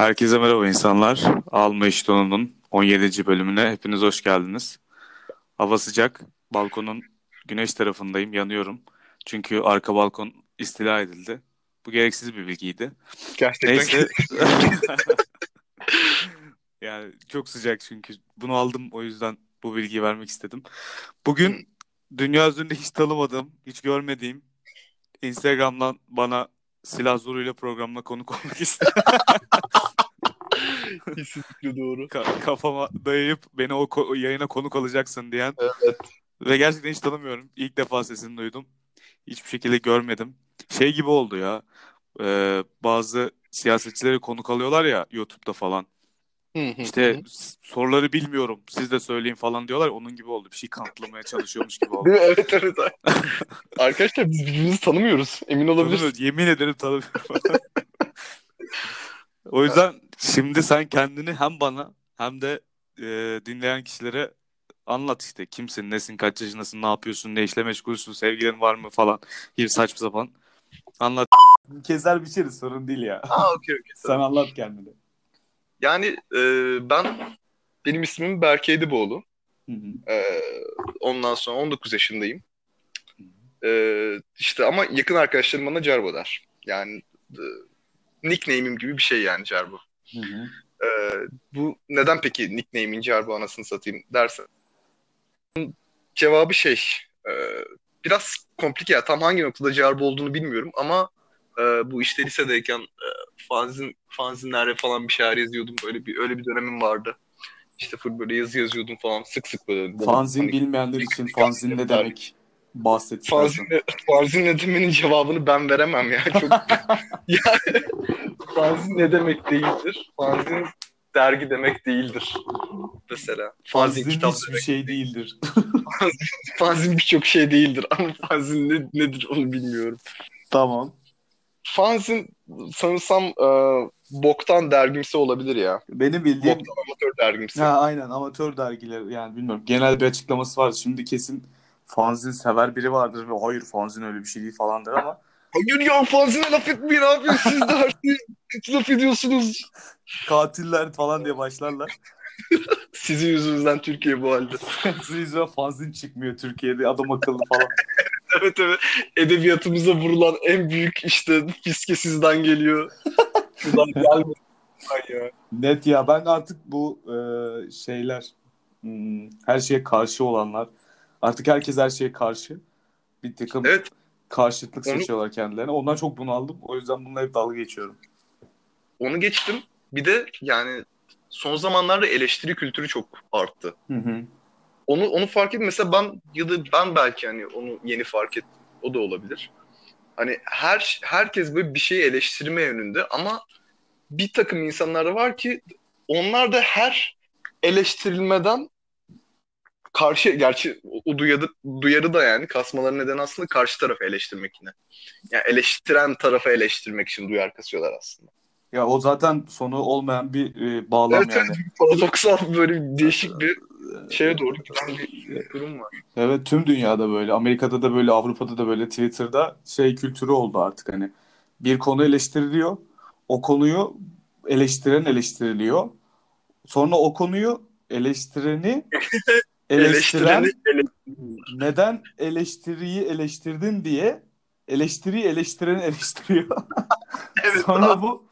Herkese merhaba insanlar. Alma İştonu'nun 17. bölümüne hepiniz hoş geldiniz. Hava sıcak. Balkonun güneş tarafındayım. Yanıyorum. Çünkü arka balkon istila edildi. Bu gereksiz bir bilgiydi. Gerçekten. Neyse. yani çok sıcak çünkü. Bunu aldım o yüzden bu bilgiyi vermek istedim. Bugün dünya üzerinde hiç tanımadığım, hiç görmediğim Instagram'dan bana silah zoruyla programına konuk olmak istedi. Kesinlikle doğru. Ka- kafama dayayıp beni o, ko- yayına konuk alacaksın diyen Evet. ve gerçekten hiç tanımıyorum. İlk defa sesini duydum. Hiçbir şekilde görmedim. Şey gibi oldu ya. e, bazı siyasetçileri konuk alıyorlar ya YouTube'da falan. Hı hı İşte soruları bilmiyorum. Siz de söyleyin falan diyorlar. Onun gibi oldu. Bir şey kanıtlamaya çalışıyormuş gibi oldu. Değil mi? Evet evet. Arkadaşlar biz birbirimizi tanımıyoruz. Emin olabiliriz. Yemin ederim tanımıyorum. O yüzden şimdi sen kendini hem bana hem de e, dinleyen kişilere anlat işte. Kimsin, nesin, kaç yaşındasın, ne yapıyorsun, ne işle meşgulsün, sevgilin var mı falan. Bir saçma sapan. Anlat. Kezer biçeriz sorun değil ya. Aa okey okey. Sen anlat kendini. Yani e, ben benim ismim Berke Ediboğlu. Hı hı. E, ondan sonra 19 yaşındayım. E, işte ama yakın arkadaşlarım bana Cerbo der. Yani e, nickname'im gibi bir şey yani Cerbo. Hı hı. E, bu neden peki nickname'in Cerbo anasını satayım dersen. Cevabı şey e, biraz komplike ya. Tam hangi noktada Cerbo olduğunu bilmiyorum ama e, bu işte lisedeyken e, fanzin, fanzinlere falan bir şeyler yazıyordum. Böyle bir öyle bir dönemim vardı. İşte full böyle yazı yazıyordum falan sık sık böyle. Fanzin Hani- bilmeyenler için fanzin ne demek? Bahset. Fanzin, ne- fanzin ne demenin cevabını ben veremem ya. Çok yani fanzin ne demek değildir? Fanzin dergi demek değildir. Mesela. Fanzin, Fanzin kitap hiçbir demek. şey değildir. Fanzin birçok şey değildir ama fanzin ne, nedir onu bilmiyorum. Tamam. Fanzin sanırsam e, boktan dergimsi olabilir ya. Benim bildiğim Boktan amatör dergimsi. Ha aynen amatör dergiler yani bilmiyorum genel bir açıklaması var. Şimdi kesin fanzin sever biri vardır ve hayır fanzin öyle bir şey değil falandır ama Hayır ya fanzine laf etmeyin abi. Siz de her şeyi laf ediyorsunuz. katiller falan diye başlarlar. Sizin yüzünüzden Türkiye bu halde. Sizin yüzünden fanzin çıkmıyor Türkiye'de adam akıllı falan. Evet evet. Edebiyatımıza vurulan en büyük işte fiske sizden geliyor. Şuradan gelmesin ya. Net ya ben artık bu e, şeyler hmm, her şeye karşı olanlar artık herkes her şeye karşı bir takım Evet. karşıtlık Onu- seçiyorlar kendilerine. Ondan çok bunaldım. O yüzden bununla hep dalga geçiyorum. Onu geçtim. Bir de yani son zamanlarda eleştiri kültürü çok arttı. Hı hı. Onu onu fark ettim. Mesela ben ya da ben belki hani onu yeni fark ettim. O da olabilir. Hani her herkes böyle bir şeyi eleştirme yönünde ama bir takım insanlar var ki onlar da her eleştirilmeden karşı gerçi o, duyarı, duyarı da yani kasmaların nedeni aslında karşı tarafı eleştirmek yine. Yani eleştiren tarafı eleştirmek için duyar kasıyorlar aslında. Ya o zaten sonu olmayan bir e, bağlam Evet, yani. evet paradoksal böyle değişik bir şeye doğru giden bir durum var. Evet tüm dünyada böyle. Amerika'da da böyle, Avrupa'da da böyle Twitter'da şey kültürü oldu artık hani. Bir konu eleştiriliyor. O konuyu eleştiren eleştiriliyor. Sonra o konuyu eleştireni eleştiren neden eleştiriyi eleştirdin diye eleştiriyi eleştireni eleştiriyor. Evet, Sonra bu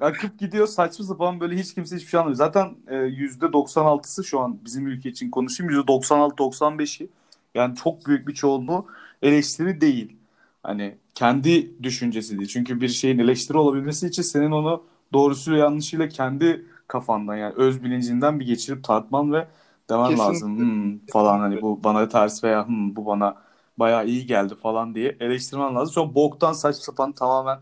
akıp gidiyor saçma sapan böyle hiç kimse hiçbir şey anlamıyor. Zaten e, %96'sı şu an bizim ülke için konuşayım %96-95'i yani çok büyük bir çoğunluğu eleştiri değil. Hani kendi düşüncesi değil. Çünkü bir şeyin eleştiri olabilmesi için senin onu doğrusuyla yanlışıyla kendi kafandan yani öz bilincinden bir geçirip tartman ve demen Kesinlikle. lazım. Hmm, falan hani bu bana ters veya hmm, bu bana bayağı iyi geldi falan diye eleştirmen lazım. Sonra boktan saçma sapan tamamen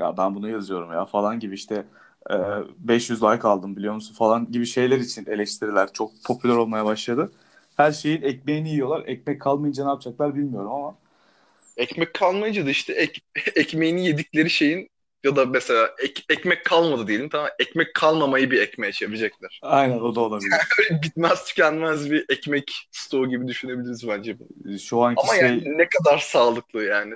ya ben bunu yazıyorum ya falan gibi işte e, 500 like aldım biliyor musun falan gibi şeyler için eleştiriler çok popüler olmaya başladı. Her şeyin ekmeğini yiyorlar. Ekmek kalmayınca ne yapacaklar bilmiyorum ama. Ekmek kalmayınca da işte ek, ekmeğini yedikleri şeyin ya da mesela ek- ekmek kalmadı diyelim tamam ekmek kalmamayı bir ekmeğe çevirecekler. Aynen o da olabilir. Bitmez tükenmez bir ekmek stoğu gibi düşünebiliriz bence. Şu anki Ama şey yani ne kadar sağlıklı yani.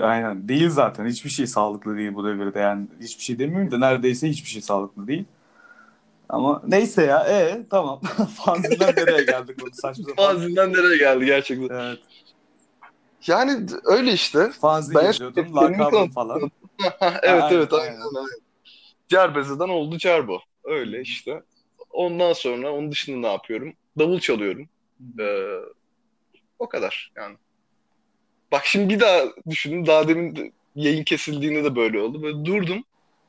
Aynen. Değil zaten. Hiçbir şey sağlıklı değil bu devirde. Yani hiçbir şey demiyorum da neredeyse hiçbir şey sağlıklı değil. Ama neyse ya. E tamam. Fanzinden nereye geldik bunu saçma sapan. Fanzinden nereye geldi gerçekten. Evet. Yani öyle işte. Fanzin Ben- yazıyordun. Lakabın falan. evet Aynen, evet aynen. aynen. aynen. Cerbeze'den oldu Cerbo. Öyle işte. Ondan sonra onun dışında ne yapıyorum? Davul çalıyorum. Ee, o kadar yani. Bak şimdi bir daha düşündüm. Daha demin de yayın kesildiğinde de böyle oldu. Böyle durdum.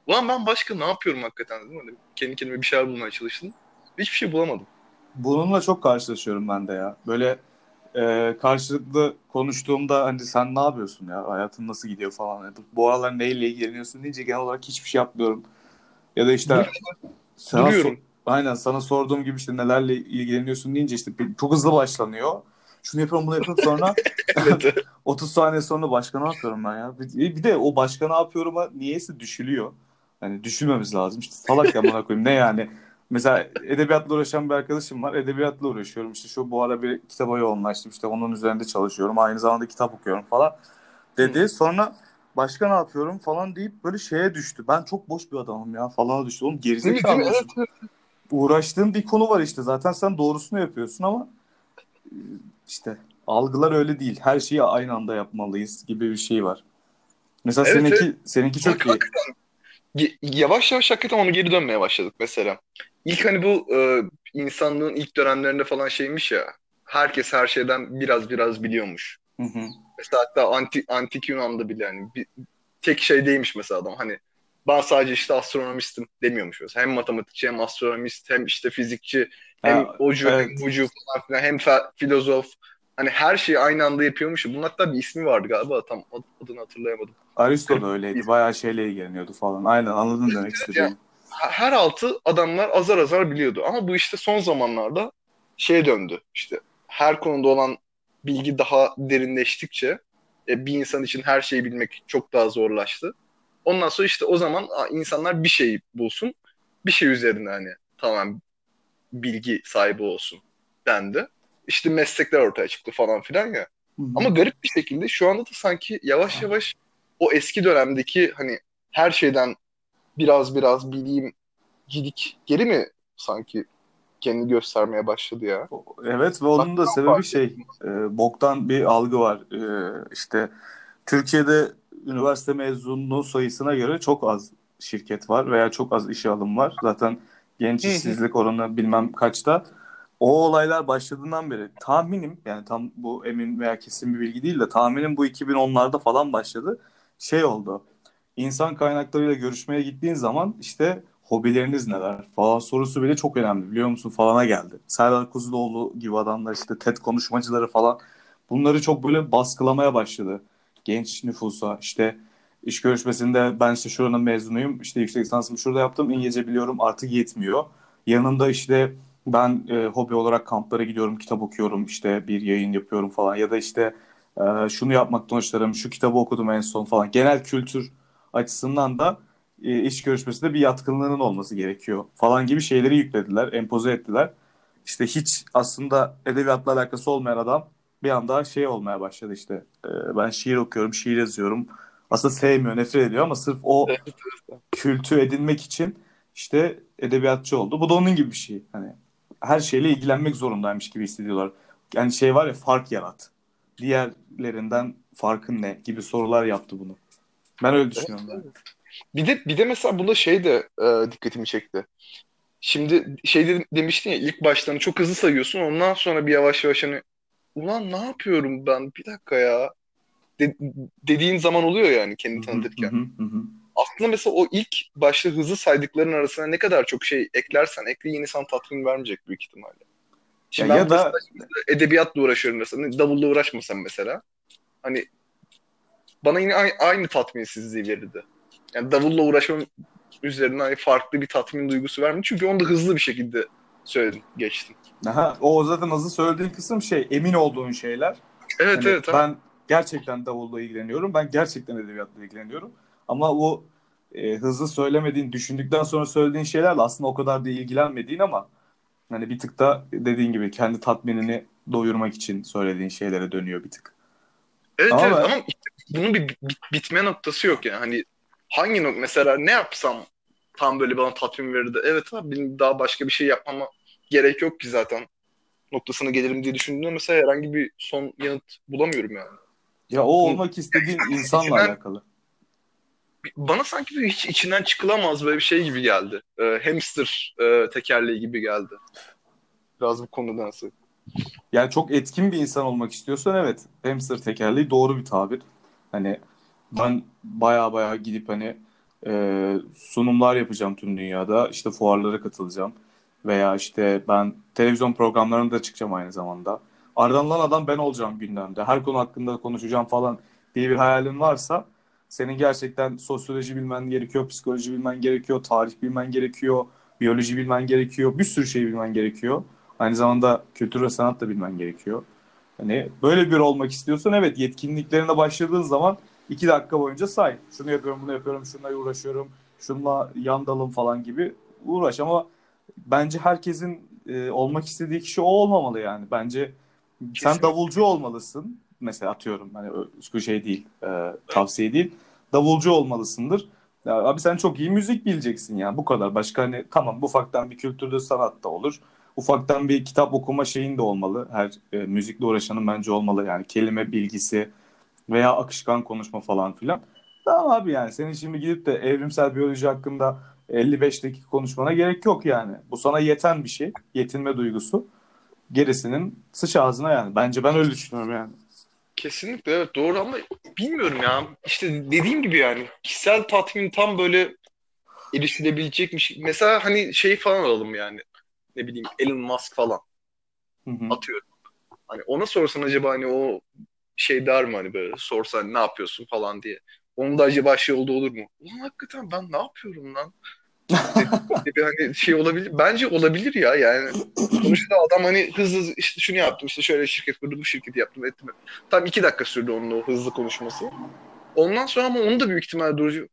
Ulan ben başka ne yapıyorum hakikaten dedim. Hani kendi kendime bir şeyler bulmaya çalıştım. Hiçbir şey bulamadım. Bununla çok karşılaşıyorum ben de ya. Böyle e, karşılıklı konuştuğumda hani sen ne yapıyorsun ya? Hayatın nasıl gidiyor falan. Yani bu aralar neyle ilgileniyorsun deyince genel olarak hiçbir şey yapmıyorum. Ya da işte sana Duruyorum. sor- aynen sana sorduğum gibi işte nelerle ilgileniyorsun deyince işte çok hızlı başlanıyor. Şunu yapıyorum bunu yapıyorum sonra Evet. 30 saniye sonra başka ne yapıyorum ben ya? Bir, bir de o başka ne yapıyorum'a niyeyse düşülüyor. Hani düşülmemiz lazım. İşte salak ya bana koyayım. Ne yani? Mesela edebiyatla uğraşan bir arkadaşım var. Edebiyatla uğraşıyorum. İşte şu bu ara bir kitaba yoğunlaştım. İşte onun üzerinde çalışıyorum. Aynı zamanda kitap okuyorum falan dedi. Sonra başka ne yapıyorum falan deyip böyle şeye düştü. Ben çok boş bir adamım ya falan düştü. Oğlum gerizekalı? Evet, evet. Uğraştığın bir konu var işte. Zaten sen doğrusunu yapıyorsun ama işte algılar öyle değil. Her şeyi aynı anda yapmalıyız gibi bir şey var. Mesela Evet, seninki seninki çok iyi. yavaş yavaş hakikaten onu geri dönmeye başladık mesela. İlk hani bu e, insanlığın ilk dönemlerinde falan şeymiş ya. Herkes her şeyden biraz biraz biliyormuş. Hı hı. Mesela hatta anti, antik Yunan'da bile yani bir, tek şey değilmiş mesela adam. Hani ben sadece işte astronomistim demiyormuş mesela. Hem matematikçi hem astronomist hem işte fizikçi hem Ha, ocu evet. hem bucu falan filan hem filozof. Hani her şeyi aynı anda yapıyormuş. Bunun hatta bir ismi vardı galiba. Tam ad- adını hatırlayamadım. Aristo da öyleydi. Bayağı şeyle ilgileniyordu falan. Aynen anladın demek istediğimi. her altı adamlar azar azar biliyordu. Ama bu işte son zamanlarda şeye döndü. İşte her konuda olan bilgi daha derinleştikçe e, bir insan için her şeyi bilmek çok daha zorlaştı. Ondan sonra işte o zaman insanlar bir şey bulsun. Bir şey üzerine hani tamam bilgi sahibi olsun dendi. İşte meslekler ortaya çıktı falan filan ya. Hı hı. Ama garip bir şekilde şu anda da sanki yavaş yavaş o eski dönemdeki hani her şeyden biraz biraz bileyim gidik geri mi sanki kendini göstermeye başladı ya? Evet ve onun da sebebi şey e, boktan bir algı var. E, işte Türkiye'de üniversite mezunluğu sayısına göre çok az şirket var veya çok az işe alım var. Zaten genç işsizlik oranı bilmem kaçta. O olaylar başladığından beri tahminim yani tam bu emin veya kesin bir bilgi değil de tahminim bu 2010'larda falan başladı. Şey oldu. İnsan kaynaklarıyla görüşmeye gittiğin zaman işte hobileriniz neler falan sorusu bile çok önemli biliyor musun falana geldi. Serdar Kuzuloğlu gibi adamlar işte TED konuşmacıları falan bunları çok böyle baskılamaya başladı. Genç nüfusa işte iş görüşmesinde ben işte şuranın mezunuyum işte yüksek lisansımı şurada yaptım İngilizce biliyorum artık yetmiyor. Yanında işte ben e, hobi olarak kamplara gidiyorum kitap okuyorum işte bir yayın yapıyorum falan ya da işte e, şunu yapmaktan hoşlanırım şu kitabı okudum en son falan genel kültür açısından da e, iş görüşmesinde bir yatkınlığının olması gerekiyor falan gibi şeyleri yüklediler, empoze ettiler. İşte hiç aslında edebiyatla alakası olmayan adam bir anda şey olmaya başladı işte. E, ben şiir okuyorum, şiir yazıyorum. Aslında sevmiyor, nefret ediyor ama sırf o kültü edinmek için işte edebiyatçı oldu. Bu da onun gibi bir şey. Hani her şeyle ilgilenmek zorundaymış gibi hissediyorlar. Yani şey var ya fark yarat. Diğerlerinden farkın ne gibi sorular yaptı bunu. Ben öyle düşünüyorum. yani. Bir de bir de mesela bunda şey de e, dikkatimi çekti. Şimdi şey de, demiştin ya ilk başlarını çok hızlı sayıyorsun ondan sonra bir yavaş yavaş hani ulan ne yapıyorum ben bir dakika ya de- dediğin zaman oluyor yani kendini tanıtırken. Aslında mesela o ilk başta hızlı saydıkların arasına ne kadar çok şey eklersen ekle yine sana tatmin vermeyecek büyük ihtimalle. Şimdi Ya ben ya da edebiyatla uğraşıyorum mesela. Davulla uğraşmasam mesela. Hani bana yine aynı, aynı tatminsizliği verirdi. Yani davulla uğraşmam üzerine hani farklı bir tatmin duygusu vermedi. Çünkü onu da hızlı bir şekilde söyledim, geçtim. Aha, o zaten hızlı söylediğin kısım şey emin olduğun şeyler. Evet Hani evet. ben gerçekten davulla ilgileniyorum. Ben gerçekten edebiyatla ilgileniyorum. Ama o e, hızlı söylemediğin, düşündükten sonra söylediğin şeylerle aslında o kadar da ilgilenmediğin ama hani bir tık da dediğin gibi kendi tatminini doyurmak için söylediğin şeylere dönüyor bir tık. Evet Ama evet ben- ama bunun bir bit- bitme noktası yok yani. Hani hangi nok mesela ne yapsam tam böyle bana tatmin verirdi. Evet abi benim daha başka bir şey yapmama gerek yok ki zaten noktasına gelirim diye düşündüğümde mesela herhangi bir son yanıt bulamıyorum yani. Ya o olmak istediğin insanla İçinden- alakalı. Bana sanki bir hiç içinden çıkılamaz böyle bir şey gibi geldi. Ee, hamster e, tekerleği gibi geldi. Biraz bu konudansa. Yani çok etkin bir insan olmak istiyorsan evet hamster tekerleği doğru bir tabir. Hani ben baya baya gidip hani e, sunumlar yapacağım tüm dünyada. İşte fuarlara katılacağım. Veya işte ben televizyon programlarına da çıkacağım aynı zamanda. Ardından adam ben olacağım gündemde. Her konu hakkında konuşacağım falan diye bir hayalin varsa senin gerçekten sosyoloji bilmen gerekiyor, psikoloji bilmen gerekiyor, tarih bilmen gerekiyor, biyoloji bilmen gerekiyor, bir sürü şey bilmen gerekiyor. Aynı zamanda kültür ve sanat da bilmen gerekiyor. Hani böyle bir olmak istiyorsan evet yetkinliklerine başladığın zaman iki dakika boyunca say. Şunu yapıyorum, bunu yapıyorum, şununla uğraşıyorum, şununla yan dalım falan gibi uğraş ama bence herkesin e, olmak istediği kişi o olmamalı yani. Bence sen Kesinlikle. davulcu olmalısın. Mesela atıyorum hani şu şey değil, e, tavsiye değil. Davulcu olmalısındır. Ya abi sen çok iyi müzik bileceksin ya bu kadar. Başka hani tamam ufaktan bir kültürde sanat da olur. Ufaktan bir kitap okuma şeyin de olmalı. Her e, müzikle uğraşanın bence olmalı yani kelime bilgisi veya akışkan konuşma falan filan. Tamam abi yani senin şimdi gidip de evrimsel biyoloji hakkında 55 dakika konuşmana gerek yok yani. Bu sana yeten bir şey. Yetinme duygusu. Gerisinin sıç ağzına yani. Bence ben öyle düşünüyorum yani. Kesinlikle evet doğru ama bilmiyorum ya. İşte dediğim gibi yani kişisel tatmin tam böyle erişilebilecekmiş. Mesela hani şey falan alalım yani. Ne bileyim Elon Musk falan Hı hı. atıyorum. Hani ona sorsan acaba hani o şey der mi hani böyle sorsan ne yapıyorsun falan diye. Onun da acaba şey oldu olur mu? Ulan hakikaten ben ne yapıyorum lan? Bir hani şey olabilir. Bence olabilir ya yani. Sonuçta adam hani hızlı işte şunu yaptım işte şöyle şirket kurdum bu şirketi yaptım ettim. Tam iki dakika sürdü onun o hızlı konuşması. Ondan sonra ama onu da büyük ihtimal durucu.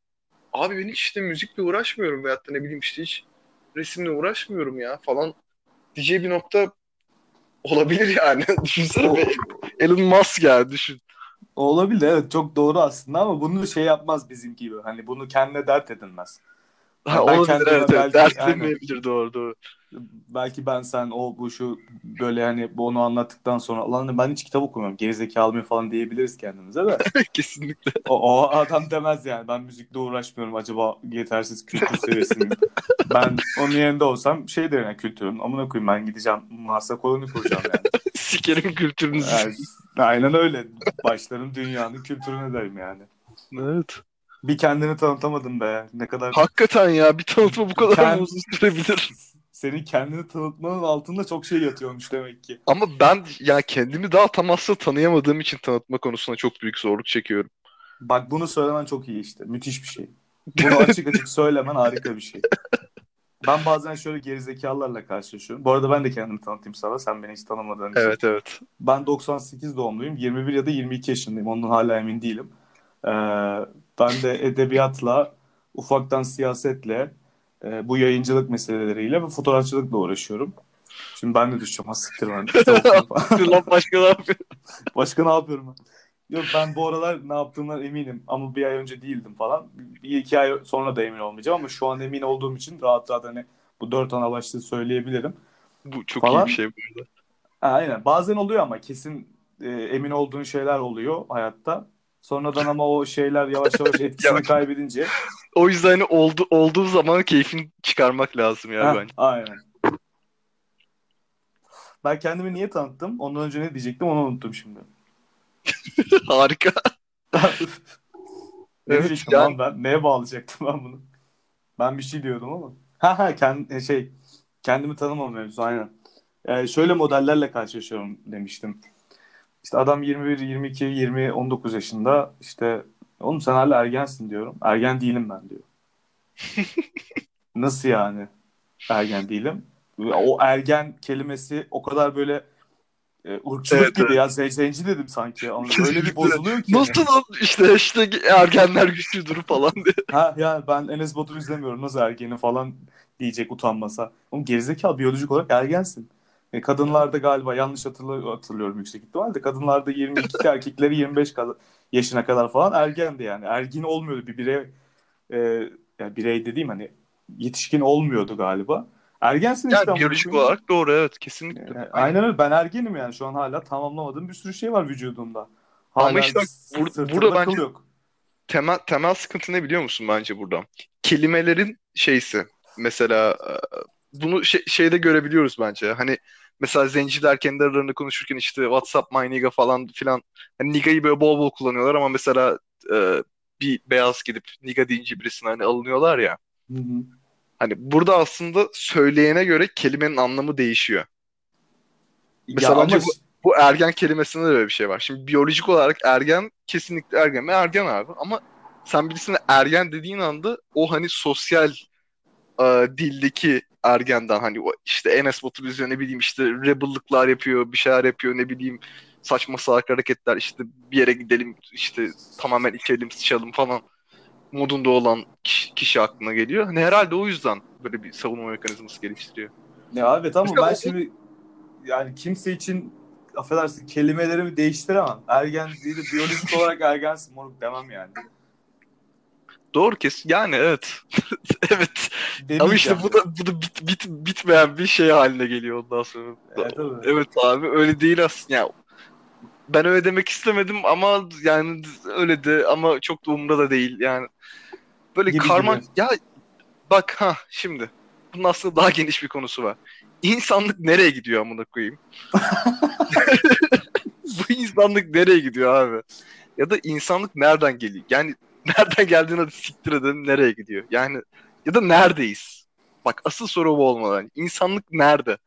Abi ben hiç işte müzikle uğraşmıyorum veyahut da ne bileyim işte hiç resimle uğraşmıyorum ya falan diyeceği bir nokta olabilir yani. Düşünsene be. Elon Musk ya düşün. Olabilir evet çok doğru aslında ama bunu şey yapmaz bizim gibi. Hani bunu kendine dert edinmez. Ha, ben olabilir evet, evet. belki- Dertlemeyebilir doğru doğru. Belki ben sen o bu şu böyle hani bu onu anlattıktan sonra lan ben hiç kitap okumuyorum gerizekalı mıyım falan diyebiliriz kendimize de. Kesinlikle. O, o adam demez yani ben müzikle uğraşmıyorum acaba yetersiz kültür seviyesi miyim? Ben onun yerinde olsam şey derim yani kültürün amına koyayım ben gideceğim Mars'a koloni kuracağım yani. Sikerim kültürünüzü. yani. Aynen öyle. Başlarım dünyanın kültürüne derim yani. Evet. Bir kendini tanıtamadın be. Ne kadar Hakikaten ya bir tanıtma bu kadar Kend- mı uzun sürebilir? senin kendini tanıtmanın altında çok şey yatıyormuş demek ki. Ama ben ya kendimi daha tam aslında tanıyamadığım için tanıtma konusunda çok büyük zorluk çekiyorum. Bak bunu söylemen çok iyi işte. Müthiş bir şey. Bunu açık açık söylemen harika bir şey. Ben bazen şöyle gerizekalılarla karşılaşıyorum. Bu arada ben de kendimi tanıtayım sana. Sen beni hiç tanımadığın için. Evet evet. Ben 98 doğumluyum. 21 ya da 22 yaşındayım. Ondan hala emin değilim. Ee, ben de edebiyatla, ufaktan siyasetle, e, bu yayıncılık meseleleriyle ve fotoğrafçılıkla uğraşıyorum. Şimdi ben de düşeceğim. Ha siktir ben. Lan başka ne yapıyor? Başka ne yapıyorum ben? Yok ben bu aralar ne yaptığımdan eminim ama bir ay önce değildim falan. Bir iki ay sonra da emin olmayacağım ama şu an emin olduğum için rahat rahat hani bu dört ana başlığı söyleyebilirim. Bu çok Falan. iyi bir şey bu arada. Ha, aynen bazen oluyor ama kesin e, emin olduğun şeyler oluyor hayatta. Sonradan ama o şeyler yavaş yavaş etkisini kaybedince O yüzden hani oldu, olduğu zaman keyfini çıkarmak lazım ya bence. aynen. Ben kendimi niye tanıttım? Ondan önce ne diyecektim onu unuttum şimdi. Harika. Ne Evet, diyecektim yani- ben? Neye bağlayacaktım ben bunu? Ben bir şey diyordum ama. Ha ha kend, şey kendimi tanımam mevzusu aynen. Ee, şöyle modellerle karşılaşıyorum demiştim. İşte adam 21, 22, 20, 19 yaşında işte oğlum sen hala ergensin diyorum. Ergen değilim ben diyor. Nasıl yani? Ergen değilim. O ergen kelimesi o kadar böyle e, ırkçılık Evet, gibi ya. Zen- Zenci dedim sanki. Ama öyle bir bozuluyor ki. Nasıl lan işte işte ergenler güçlüdür falan diye. Ha ya ben Enes Batur izlemiyorum nasıl ergeni falan diyecek utanmasa. Oğlum gerizekalı biyolojik olarak ergensin. E, kadınlarda galiba yanlış hatırlı- hatırlıyorum yüksek ihtimalle. Kadınlarda 22 erkekleri 25 kad- yaşına kadar falan ergendi yani. Ergin olmuyordu bir birey e, yani birey dediğim hani yetişkin olmuyordu galiba. Ergensin Yani işte ama biyolojik bugün. olarak doğru evet kesinlikle. E, aynen öyle. Ben ergenim yani. Şu an hala tamamlamadığım bir sürü şey var vücudumda. Ama Hala işte s- bur- burada bence- yok. Temel temel sıkıntı ne biliyor musun bence burada? Kelimelerin şeysi. Mesela e, bunu şey- şeyde görebiliyoruz bence. Hani mesela zenciler kendi aralarında konuşurken işte WhatsApp my nigga falan filan hani nigga'yı böyle bol bol kullanıyorlar ama mesela e, bir beyaz gidip nigga deyince birisine hani alınıyorlar ya. Hı hı. Hani burada aslında söyleyene göre kelimenin anlamı değişiyor. Mesela Ya bence ama bu, bu ergen kelimesinde de böyle bir şey var. Şimdi biyolojik olarak ergen kesinlikle ergen mi? Ergen abi. Ama sen birisine ergen dediğin anda o hani sosyal e, dildeki ergenden hani o işte Enes Batur izliyor ne bileyim işte rebellıklar yapıyor, bir şeyler yapıyor ne bileyim saçma salak hareketler işte bir yere gidelim işte tamamen içelim sıçalım falan modunda olan kişi, kişi aklına geliyor. Hani herhalde o yüzden böyle bir savunma mekanizması geliştiriyor. Ya evet ama Mesela ben o- şimdi yani kimse için affedersin kelimelerimi değiştiremem. Ergen değil de biyolojik olarak ergensin moruk demem yani. Doğru kes. Yani evet. evet. Ama işte Demeyeceğim. bu da bu da bit, bit, bitmeyen bir şey haline geliyor ondan sonra. Evet. Evet abi öyle değil aslında. Yani ben öyle demek istemedim ama yani öyle de ama çok da umurda da değil. Yani böyle Gibi karman gibi. ya bak ha şimdi bunun aslında daha geniş bir konusu var. İnsanlık nereye gidiyor amına koyayım? Bu insanlık nereye gidiyor abi? Ya da insanlık nereden geliyor? Yani nereden geldiğini hadi siktir edelim nereye gidiyor? Yani ya da neredeyiz? Bak asıl soru bu olmalı. İnsanlık nerede?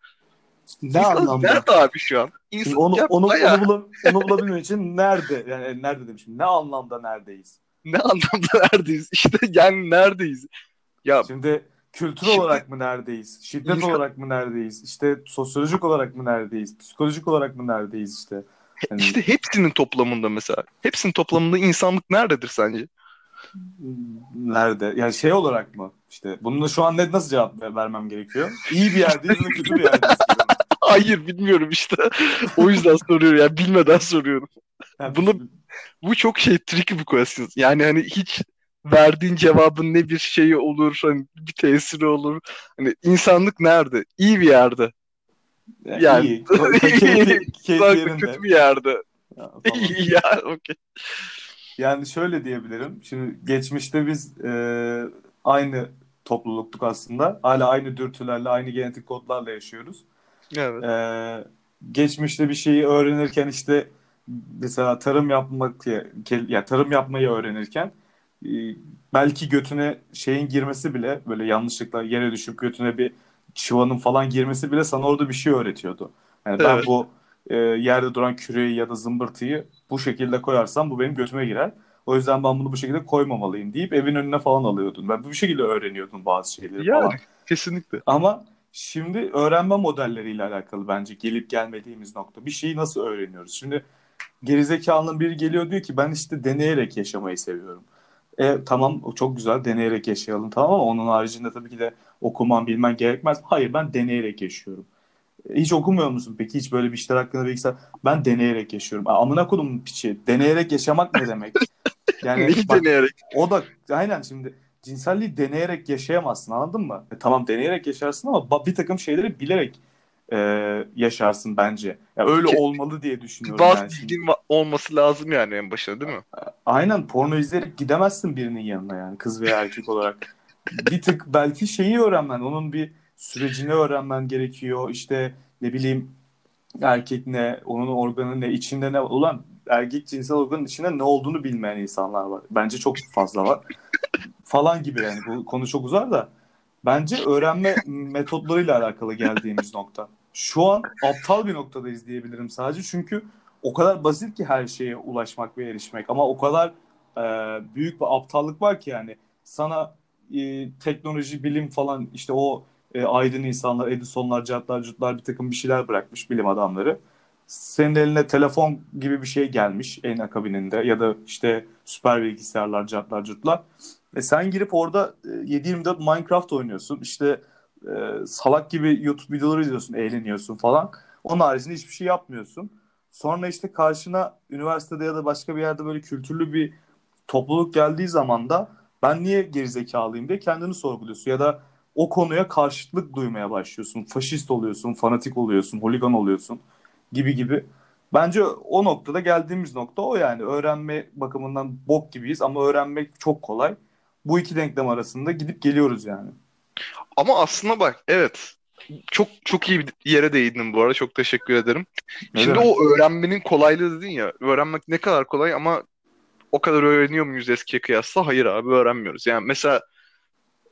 Ne İnsanlık anlamda? nerede abi şu an? İnsan, onu ya onu bayağı- onu, bula- onu bulabilmek için nerede? Yani e, nerede demişim. Ne anlamda neredeyiz? ne anlamda neredeyiz? İşte yani neredeyiz? Ya Şimdi kültür Şimdi- olarak mı neredeyiz? Şiddet İnsan- olarak mı neredeyiz? İşte sosyolojik olarak mı neredeyiz? Psikolojik olarak mı neredeyiz işte? Yani, işte hepsinin toplamında mesela. Hepsinin toplamında insanlık nerededir sence? Nerede? Yani şey olarak mı? İşte bununla şu an ne nasıl cevap ver- vermem gerekiyor? İyi bir yerdeyiz mi kötü bir yerdeyiz? Hayır bilmiyorum işte. o yüzden soruyorum ya bilmeden soruyorum. Yani Bunu- Bu çok şey tricky bir question. Yani hani hiç verdiğin cevabın ne bir şeyi olur, hani bir tesiri olur. Hani insanlık nerede? İyi bir yerde. yani, yani- iyi. Keyfi Sanki yerinde. kötü bir yerde. Ya, falan. ya okey. Yani şöyle diyebilirim. Şimdi geçmişte biz e, aynı topluluktuk aslında. Hala aynı dürtülerle, aynı genetik kodlarla yaşıyoruz. Evet. E, geçmişte bir şeyi öğrenirken işte mesela tarım yapmak ya, tarım yapmayı öğrenirken e, belki götüne şeyin girmesi bile böyle yanlışlıkla yere düşüp götüne bir çıvanın falan girmesi bile sana orada bir şey öğretiyordu. Yani ben Evet. bu e, yerde duran küreği ya da zımbırtıyı bu şekilde koyarsam bu benim götüme girer. O yüzden ben bunu bu şekilde koymamalıyım deyip evin önüne falan alıyordun. Ben bu şekilde öğreniyordum bazı şeyleri Yani. falan. Kesinlikle. Ama şimdi öğrenme modelleriyle alakalı bence gelip gelmediğimiz nokta. Bir şeyi nasıl öğreniyoruz? Şimdi gerizekalının biri geliyor diyor ki ben işte deneyerek yaşamayı seviyorum. E, tamam çok güzel deneyerek yaşayalım tamam ama onun haricinde tabii ki de okuman bilmen gerekmez. Hayır ben deneyerek yaşıyorum. Hiç okumuyor musun peki? Hiç böyle bir işler hakkında bilgisayar. Ben deneyerek yaşıyorum. Aa, Amına kodum piçi. Deneyerek yaşamak ne demek? Yani Neyi bak, deneyerek? o da aynen şimdi cinselliği deneyerek yaşayamazsın anladın mı? E, tamam deneyerek yaşarsın ama bir takım şeyleri bilerek e, yaşarsın bence. Ya öyle Ki- olmalı diye düşünüyorum Bazı şimdi. bilgin olması lazım yani en başında değil mi? Aynen porno izleyerek gidemezsin birinin yanına yani kız veya erkek olarak. Bir tık belki şeyi öğrenmen, onun bir sürecini öğrenmen gerekiyor. İşte ne bileyim erkek ne, onun organı ne, içinde ne ulan erkek cinsel organın içinde ne olduğunu bilmeyen insanlar var. Bence çok fazla var. Falan gibi yani bu konu çok uzar da. Bence öğrenme metotlarıyla alakalı geldiğimiz nokta. Şu an aptal bir noktadayız diyebilirim sadece çünkü o kadar basit ki her şeye ulaşmak ve erişmek ama o kadar e, büyük bir aptallık var ki yani sana e, teknoloji, bilim falan işte o e, aydın insanlar, Edisonlar, Cartlar, Curtlar bir takım bir şeyler bırakmış bilim adamları. Senin eline telefon gibi bir şey gelmiş en akabininde ya da işte süper bilgisayarlar, Cartlar, Curtlar. E sen girip orada e, 7-24 Minecraft oynuyorsun. İşte e, salak gibi YouTube videoları izliyorsun, eğleniyorsun falan. Onun haricinde hiçbir şey yapmıyorsun. Sonra işte karşına üniversitede ya da başka bir yerde böyle kültürlü bir topluluk geldiği zaman da ben niye gerizekalıyım diye kendini sorguluyorsun. Ya da o konuya karşıtlık duymaya başlıyorsun. Faşist oluyorsun, fanatik oluyorsun, holigan oluyorsun gibi gibi. Bence o noktada geldiğimiz nokta o yani. Öğrenme bakımından bok gibiyiz ama öğrenmek çok kolay. Bu iki denklem arasında gidip geliyoruz yani. Ama aslında bak evet çok çok iyi bir yere değindin bu arada. Çok teşekkür ederim. Ne Şimdi demek? o öğrenmenin kolaylığı dedin ya. Öğrenmek ne kadar kolay ama o kadar öğreniyor muyuz eskiye kıyasla? Hayır abi öğrenmiyoruz. Yani mesela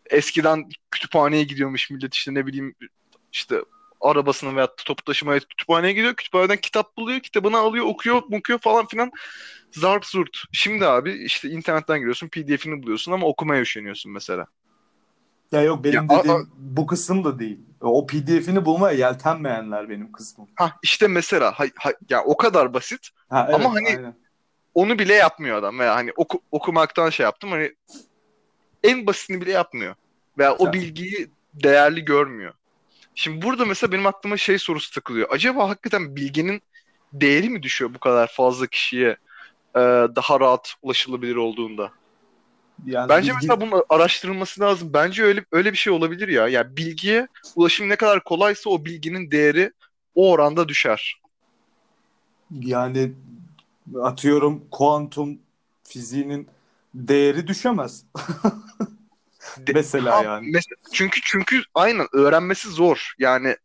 eskiden kütüphaneye gidiyormuş millet işte ne bileyim işte arabasını veya toplu taşımaya kütüphaneye gidiyor. Kütüphaneden kitap buluyor. Kitabını alıyor, okuyor, okuyor falan filan. Zart zurt. Şimdi abi işte internetten giriyorsun, PDF'ini buluyorsun ama okumaya üşeniyorsun mesela. Ya yok benim Ya, a- dediğim bu kısım da değil. O PDF'ini bulmaya yeltenmeyenler benim kısmım. Ha işte mesela ha, ha- ya o kadar basit. Ha, Ama evet, hani aynen. onu bile yapmıyor adam veya hani oku- okumaktan şey yaptım hani en basitini bile yapmıyor veya o bilgiyi değerli görmüyor. Şimdi burada mesela benim aklıma şey sorusu takılıyor. Acaba hakikaten bilginin değeri mi düşüyor bu kadar fazla kişiye e, daha rahat ulaşılabilir olduğunda? Yani Bence bilgi- mesela bunun araştırılması lazım. Bence öyle öyle bir şey olabilir ya. Yani bilgiye ulaşım ne kadar kolaysa o bilginin değeri o oranda düşer. yani atıyorum kuantum fiziğinin değeri düşemez. Mesela Ha, yani. mes- çünkü çünkü aynen öğrenmesi zor. Yani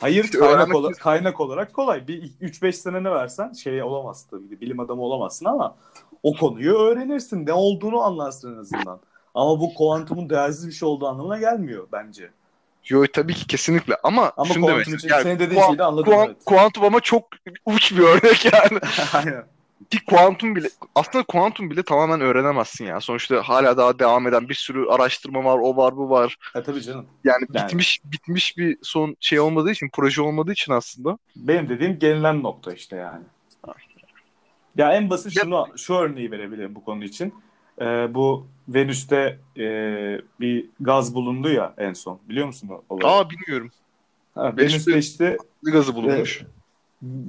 Hayır İşte kaynak, ola- kaynak olarak kolay. Bir 3-5 senene versen şey olamazsın tabii ki. Bilim adamı olamazsın ama o konuyu öğrenirsin. Ne olduğunu anlarsın en azından. Ama bu kuantumun değersiz bir şey olduğu anlamına gelmiyor bence. yo tabii ki kesinlikle ama, Ama şunu demek yani senin dediğin kuan- şeyi de anladım. kuan- evet. kuantum ama çok uç bir örnek yani. Aynen. Ki kuantum bile aslında kuantum bile tamamen öğrenemezsin ya. Sonuçta hala daha devam eden bir sürü araştırma var, o var, bu var. Ha, tabii canım. Yani Yani. bitmiş bitmiş bir son şey olmadığı için, proje olmadığı için aslında. Benim dediğim gelinen nokta işte yani. Ya en basit Ya- şunu şu örneği verebilirim bu konu için. Ee, bu Venüs'te e, bir gaz bulundu ya en son. Biliyor musun olayı? Aa bilmiyorum. Ha, Venüs'te- Venüs'te işte gazı bulunmuş.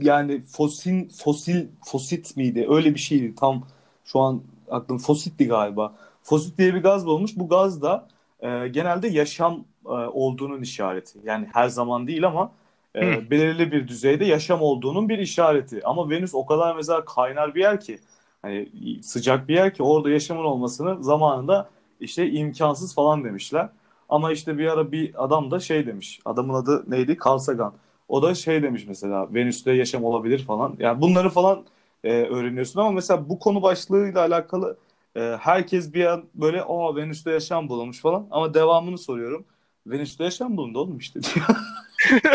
Yani fosil fosil fosit miydi? Öyle bir şeydi. Tam şu an aklım fositti galiba. Fosit diye bir gaz bulmuş. Bu gaz da e, genelde yaşam e, olduğunun işareti. Yani her zaman değil ama e, Hı. belirli bir düzeyde yaşam olduğunun bir işareti. Ama Venüs o kadar mesela kaynar bir yer ki hani sıcak bir yer ki orada yaşamın olmasını zamanında işte imkansız falan demişler. Ama işte bir ara bir adam da şey demiş. Adamın adı neydi? Carl Sagan. O da şey demiş mesela Venüs'te yaşam olabilir falan. Yani bunları falan e, öğreniyorsun ama mesela bu konu başlığıyla alakalı e, herkes bir an böyle aa Venüs'te yaşam bulunmuş falan ama devamını soruyorum. Venüs'te yaşam bulundu oğlum işte diyor.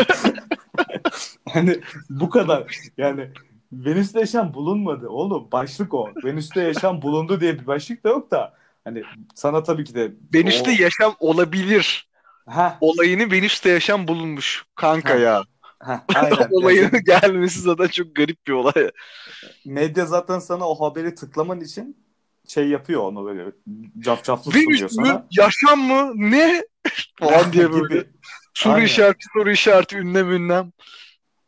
hani bu kadar yani Venüs'te yaşam bulunmadı oğlum başlık o. Venüs'te yaşam bulundu diye bir başlık da yok da hani sana tabii ki de Venüs'te o... yaşam olabilir. Heh, Olayını Venüs'te yaşam bulunmuş. Kanka Ha. ya. Heh, aynen. Olayın gelmesi zaten çok garip bir olay. medya zaten sana o haberi tıklaman için şey yapıyor onu böyle cafcaflı sunuyor sana. Yaşam mı? Ne? Falan diye böyle. Soru Aynen. işareti, soru işareti, ünlem ünlem.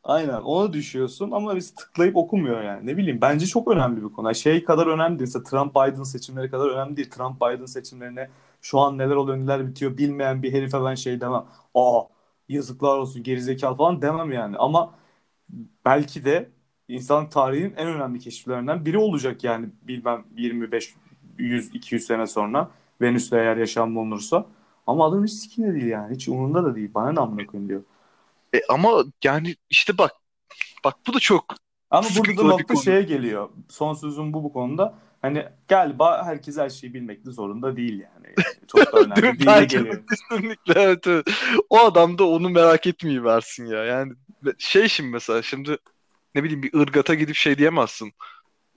Aynen ona düşüyorsun ama biz tıklayıp okumuyor yani. Ne bileyim bence çok önemli bir konu. Şey kadar önemli değil. Mesela Trump Biden seçimleri kadar önemli değil. Trump Biden seçimlerine şu an neler oluyor neler bitiyor bilmeyen bir herife ben şey demem. Aa yazıklar olsun gerizekalı falan demem yani. Ama belki de insanlık tarihinin en önemli keşiflerinden biri olacak yani bilmem 25 100 200 sene sonra Venüs'te eğer yaşam bulunursa. Ama adam hiç sikinde değil yani. Hiç umurunda da değil. Bana ne amına koyayım diyor. E, ama yani işte bak. Bak bu da çok Ama burada da nokta şeye geliyor. Son sözüm bu bu konuda. Hani galiba herkes her şeyi bilmek de zorunda değil yani. Çok da önemli Değil Bence geliyor. kesinlikle evet, evet. O adam da onu merak etmeyi versin ya. Yani şey şimdi mesela şimdi ne bileyim bir ırgata gidip şey diyemezsin.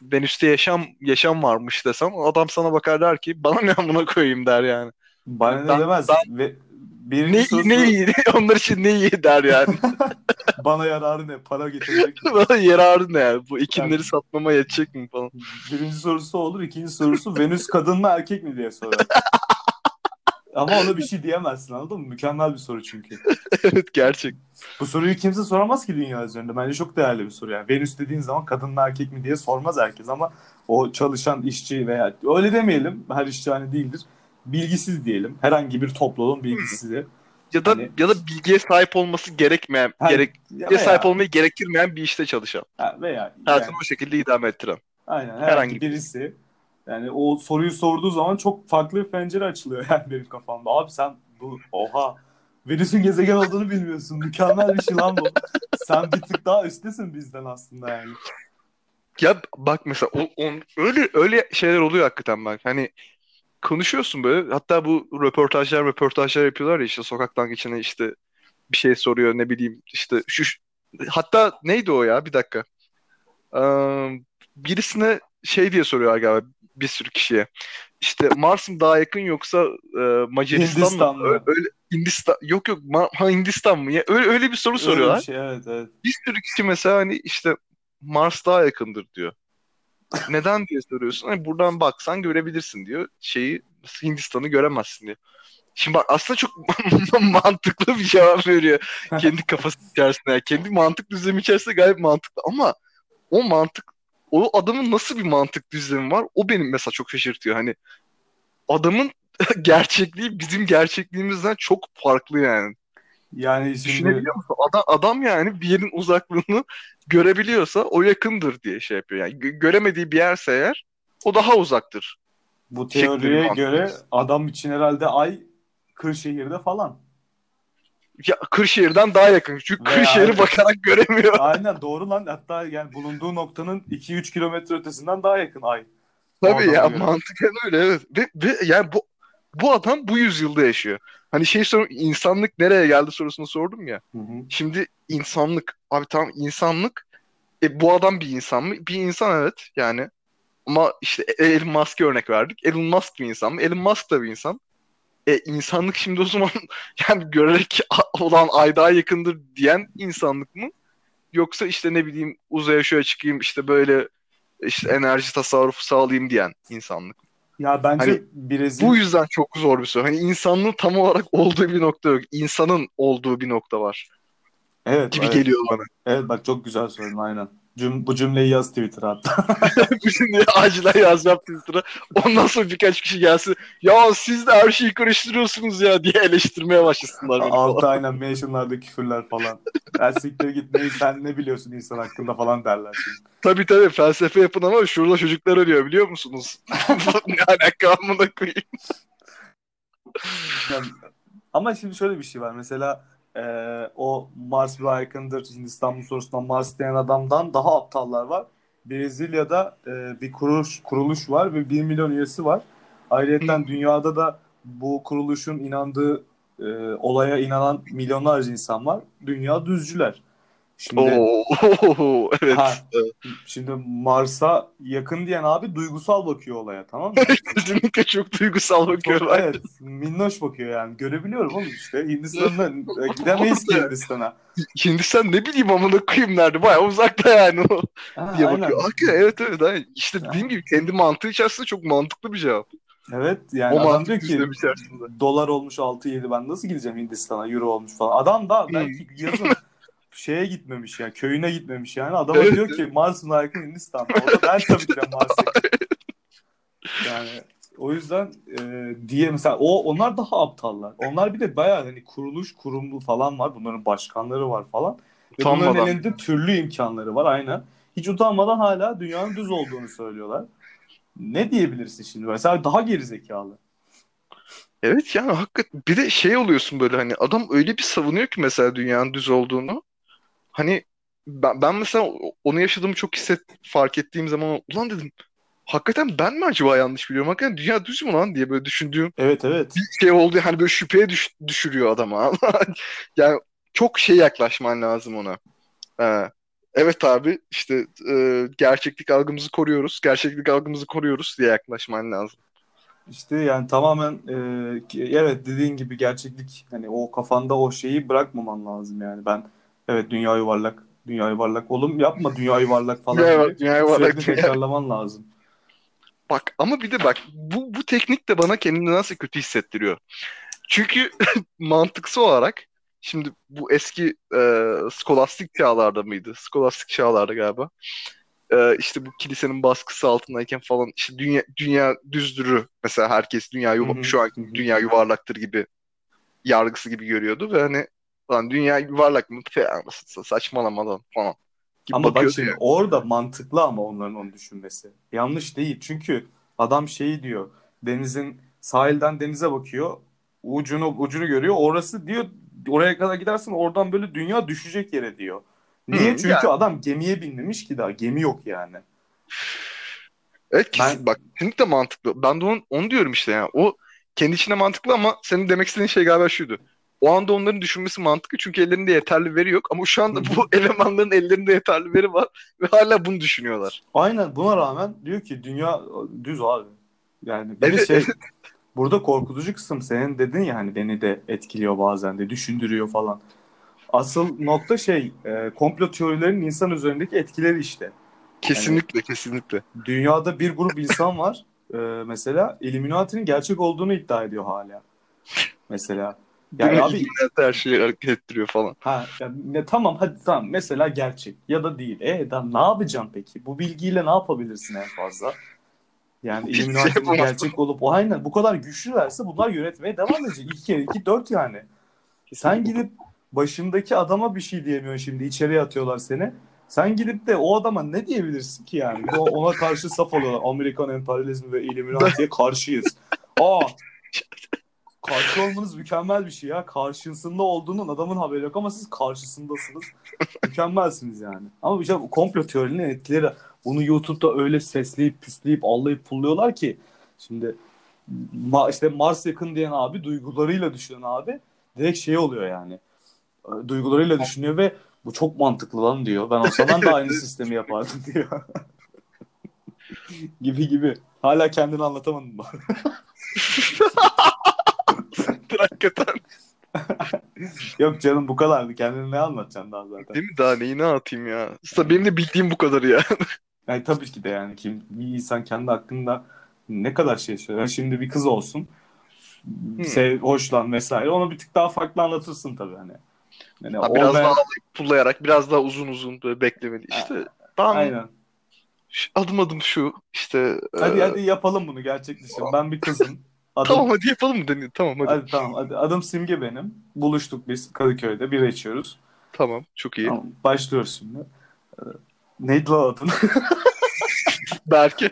Venüs'te yaşam yaşam varmış desem adam sana bakar der ki bana ne amına koyayım der yani. Bana ne Ben- demez. Ve birinci Ne sorusu ne iyi onlar için ne iyi der yani. bana yararı ne? Para getirecek mi? bana yararı ne yani? Bu ekinleri Yani- satmama yetecek mi falan. Birinci sorusu olur. İkinci sorusu Venüs kadın mı erkek mi diye sorar. Ama ona bir şey diyemezsin anladın mı? Mükemmel bir soru çünkü. evet gerçek. Bu soruyu kimse soramaz ki dünya üzerinde. Bence çok değerli bir soru yani. Venüs dediğin zaman kadın mı erkek mi diye sormaz herkes ama o çalışan işçi veya öyle demeyelim her işçi hani değildir. Bilgisiz diyelim. Herhangi bir topluluğun bilgisizi. Ya da Hani- ya da bilgiye sahip olması gerekmeyen, Ha, gerek ya veya- sahip olmayı gerektirmeyen bir işte çalışan. ha, veya Hayatını yani, o şekilde idame ettiren. aynen herhangi, herhangi birisi yani o soruyu sorduğu zaman çok farklı bir pencere açılıyor yani benim kafamda. Abi sen bu oha Venüs'ün gezegen olduğunu bilmiyorsun. Mükemmel bir şey lan bu. Sen bir tık daha üstesin bizden aslında yani. Ya bak mesela o, on- öyle öyle şeyler oluyor hakikaten bak. Hani konuşuyorsun böyle. Hatta bu röportajlar röportajlar yapıyorlar ya işte sokaktan geçene işte bir şey soruyor ne bileyim işte şu hatta neydi o ya bir dakika. Ee, birisine şey diye soruyorlar galiba bir sürü kişiye. İşte Mars mı daha yakın yoksa e, Macaristan Hindistan mı? mı? Öyle Hindistan yok yok Ma- ha, Hindistan mı? Ya, öyle öyle bir soru Öyle soruyorlar. bir şey, evet evet. Bir sürü kişi mesela hani işte Mars daha yakındır diyor. Neden diye soruyorsun. Hani buradan baksan görebilirsin diyor. Şeyi Hindistan'ı göremezsin diyor. Şimdi bak aslında çok mantıklı bir cevap veriyor. Kendi kafası içerisinde. Yani kendi mantık düzlemi içerisinde gayet mantıklı. Ama o mantık o adamın nasıl bir mantık düzlemi var? O benim mesela çok şaşırtıyor. Hani adamın gerçekliği bizim gerçekliğimizden çok farklı yani. Yani şimdi Düşünebiliyor musun? Adam, adam yani bir yerin uzaklığını görebiliyorsa o yakındır diye şey yapıyor. Yani gö- göremediği bir yerse eğer o daha uzaktır. bu teoriye göre adam için herhalde ay Kırşehir'de falan. Ya Kırşehir'den daha yakın. Çünkü Veya- Kırşehir'i bakarak göremiyor. Aynen doğru lan. Hatta yani bulunduğu noktanın 2-3 kilometre ötesinden daha yakın ay. Tabii ya göre. mantıken öyle evet. Ve, ve yani bu bu adam bu yüzyılda yaşıyor. Hani şey sor insanlık nereye geldi sorusunu sordum ya. Hı hı. Şimdi insanlık abi tamam insanlık e, bu adam bir insan mı? Bir insan evet yani. Ama işte Elon Musk'a örnek verdik. Elon Musk bir insan mı? Elon Musk da bir insan. E insanlık şimdi o zaman yani görerek olan ay daha yakındır diyen insanlık mı? Yoksa işte ne bileyim uzaya şöyle çıkayım işte böyle işte enerji tasarrufu sağlayayım diyen insanlık mı? Ya bence Hani Brezilya Bu yüzden çok zor bir soru. Hani insanlığın tam olarak olduğu bir nokta yok. İnsanın olduğu bir nokta var evet, gibi evet. geliyor bana. Evet bak çok güzel söyledin aynen. Cüm, bu cümleyi yaz Twitter'a hatta. Şimdi acilen yazacağım Twitter'a. Ondan sonra birkaç kişi gelsin. Ya siz de her şeyi karıştırıyorsunuz ya diye eleştirmeye başlasınlar beni falan. aynen mentionlarda küfürler falan. Ya siktir git neyi sen ne biliyorsun insan hakkında falan derler şimdi. Tabii tabii felsefe yapın ama şurada çocuklar ölüyor biliyor musunuz? ne alaka amına koyayım. Yani- ama şimdi şöyle bir şey var. Mesela e, o Mars bir yakındır Hindistan bu sorusundan Mars diyen adamdan daha aptallar var. Brezilya'da e, bir kuruluş kuruluş var ve 1 milyon üyesi var. Ayrıca dünyada da bu kuruluşun inandığı e, olaya inanan milyonlarca insan var. Dünya düzcüler. Şimdi Oo, evet. Ha. şimdi Mars'a yakın diyen abi duygusal bakıyor olaya tamam mı? Kesinlikle çok duygusal Çok, bakıyorlar. evet minnoş bakıyor yani. Görebiliyorum oğlum işte. Hindistan'da e, gidemeyiz ki Hindistan'a. Hindistan ne bileyim amına koyayım nerede? Bayağı uzakta yani o Ha, diye aynen. bakıyor. Hakikaten evet evet. aynen. İşte dediğim gibi kendi mantığı içerisinde çok mantıklı bir cevap. Evet yani o adam diyor ki dolar olmuş 6-7 ben nasıl gideceğim Hindistan'a euro olmuş falan. Adam da belki yazın şeye gitmemiş ya köyüne gitmemiş yani. Adama Evet, diyor ki Mars'ın yakın Hindistan'da. O da ben tabii ki de Mars'a Yani o yüzden e, diye mesela o onlar daha aptallar. Onlar bir de bayağı hani kuruluş kurumlu falan var. Bunların başkanları var falan. Ve bunların elinde türlü imkanları var aynen. Hiç utanmadan hala dünyanın düz olduğunu söylüyorlar. Ne diyebilirsin şimdi? Mesela daha gerizekalı. Evet yani hakikaten bir de şey oluyorsun böyle hani adam öyle bir savunuyor ki mesela dünyanın düz olduğunu. Hani ben, ben mesela onu yaşadığımı çok hisset fark ettiğim zaman ulan dedim hakikaten ben mi acaba yanlış biliyorum? Hakikaten dünya düz mü lan diye böyle düşündüğüm Evet evet. bir şey oldu. Hani böyle şüpheye düş- düşürüyor adama. yani çok şey yaklaşman lazım ona. Ee, evet abi işte e, gerçeklik algımızı koruyoruz. Gerçeklik algımızı koruyoruz diye yaklaşman lazım. İşte yani tamamen e, evet dediğin gibi gerçeklik hani o kafanda o şeyi bırakmaman lazım yani. Ben evet dünya yuvarlak, dünya yuvarlak. Oğlum yapma dünya yuvarlak falan Dünya gibi. yuvarlak, dünya yuvarlak, Sürekli tekrarlaman lazım. Bak ama bir de bak bu, bu teknik de bana kendimi nasıl kötü hissettiriyor. Çünkü mantıksal olarak şimdi bu eski e, skolastik çağlarda mıydı? Skolastik çağlarda galiba. E, işte bu kilisenin baskısı altındayken falan işte dünya dünya düzdürü mesela herkes dünya yuva, şu an dünya yuvarlaktır gibi yargısı gibi görüyordu ve hani lan dünya yuvarlak mı? Saçmalama lan falan gibi Ama bak şimdi ya. orada mantıklı ama onların onu düşünmesi. Yanlış değil. Çünkü adam şeyi diyor. Denizin sahilden denize bakıyor. Ucunu ucunu görüyor. Orası diyor oraya kadar gidersin oradan böyle dünya düşecek yere diyor. Niye? Hı, Çünkü yani. adam gemiye binmemiş ki daha. Gemi yok yani. Evet kesin Ben bak kesinlikle mantıklı. Ben de onu, onu diyorum işte yani. O kendi içine mantıklı ama senin demek istediğin şey galiba şuydu. O anda onların düşünmesi mantıklı çünkü ellerinde yeterli veri yok ama şu anda bu elemanların ellerinde yeterli veri var ve hala bunu düşünüyorlar. aynen buna rağmen diyor ki dünya düz abi. Yani bir Evet, şey evet. burada korkutucu kısım senin dedin ya hani beni de etkiliyor bazen de düşündürüyor falan. Asıl nokta şey e, komplo teorilerinin insan üzerindeki etkileri işte. Yani Kesinlikle kesinlikle. dünyada bir grup insan var e, mesela Illuminati'nin gerçek olduğunu iddia ediyor hala. Mesela. Değil Yani mi? abi her şeyi hareket ettiriyor falan. ha ya, ne, tamam hadi tamam mesela gerçek ya da değil. E da ne yapacağım peki? Bu bilgiyle ne yapabilirsin en fazla? Yani şey Illuminati'nin gerçek olup o aynen bu kadar güçlülerse bunlar yönetmeye devam edecek. İki kere iki dört yani. Sen gidip başındaki adama bir şey diyemiyorsun şimdi içeriye atıyorlar seni. Sen gidip de o adama ne diyebilirsin ki yani? De ona karşı saf oluyorlar. Amerikan emperyalizmi ve Illuminati'ye karşıyız. Aa karşı olmanız mükemmel bir şey ya. Karşısında olduğunun adamın haberi yok ama siz karşısındasınız. Mükemmelsiniz yani. Ama şey bu komplo teorilerinin etkileri bunu YouTube'da öyle sesleyip püsleyip allayıp pulluyorlar ki şimdi ma- işte Mars yakın diyen abi duygularıyla düşünen abi direkt şey oluyor yani. E, Duygularıyla düşünüyor ve bu çok mantıklı lan diyor. Ben olsam ben de aynı sistemi yapardım diyor. gibi gibi. Hala kendini anlatamadın bak. Hakikaten. Yok canım bu kadardı. Kendini ne anlatacaksın daha zaten. Değil mi? Daha neyi ne atayım ya? Aslında benim de bildiğim bu kadar ya. Yani tabii ki de yani kim bir insan kendi hakkında ne kadar şey söyler. Şimdi bir kız olsun. Hmm. Sev, hoşlan vesaire. Onu bir tık daha farklı anlatırsın tabii hani. Yani Ha, biraz olmayan- daha pullayarak biraz daha uzun uzun böyle beklemeli. İşte ben Aynen. Adım adım şu işte Hadi e, hadi yapalım bunu gerçek dışı. Ben bir kızım. Adım, tamam hadi yapalım mı tamam hadi. hadi tamam hadi. Adım Simge benim. Buluştuk biz Kadıköy'de. Bira içiyoruz. Tamam çok iyi. Tamam, başlıyoruz şimdi. Ee, Neydi lan adın? Belki.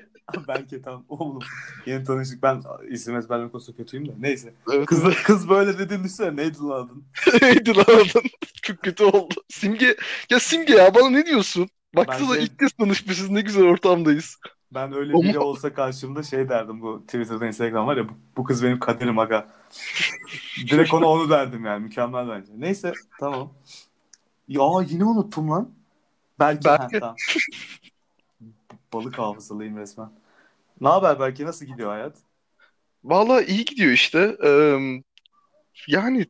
Belki tamam. Oğlum yeni tanıştık. Ben isim ezberleme konusunda kötüyüm de. Neyse. Evet. Kız, kız böyle dediğini düşünsene. Neydi lan adın? Neydi lan adın? Çok kötü oldu. Simge ya Simge ya bana ne diyorsun? Baksana Bence- ilk kez tanışmışız ne güzel ortamdayız. Ben öyle O biri mu? olsa karşımda şey derdim bu Twitter'da Instagram var ya bu, bu kız benim kaderim aga. Direkt ona onu derdim yani mükemmel bence. Neyse tamam. Ya yine unuttum lan. Belki. Belki. Ha, tamam. Balık hafızalıyım resmen. Ne haber belki nasıl gidiyor hayat? Vallahi iyi gidiyor işte. Ee, yani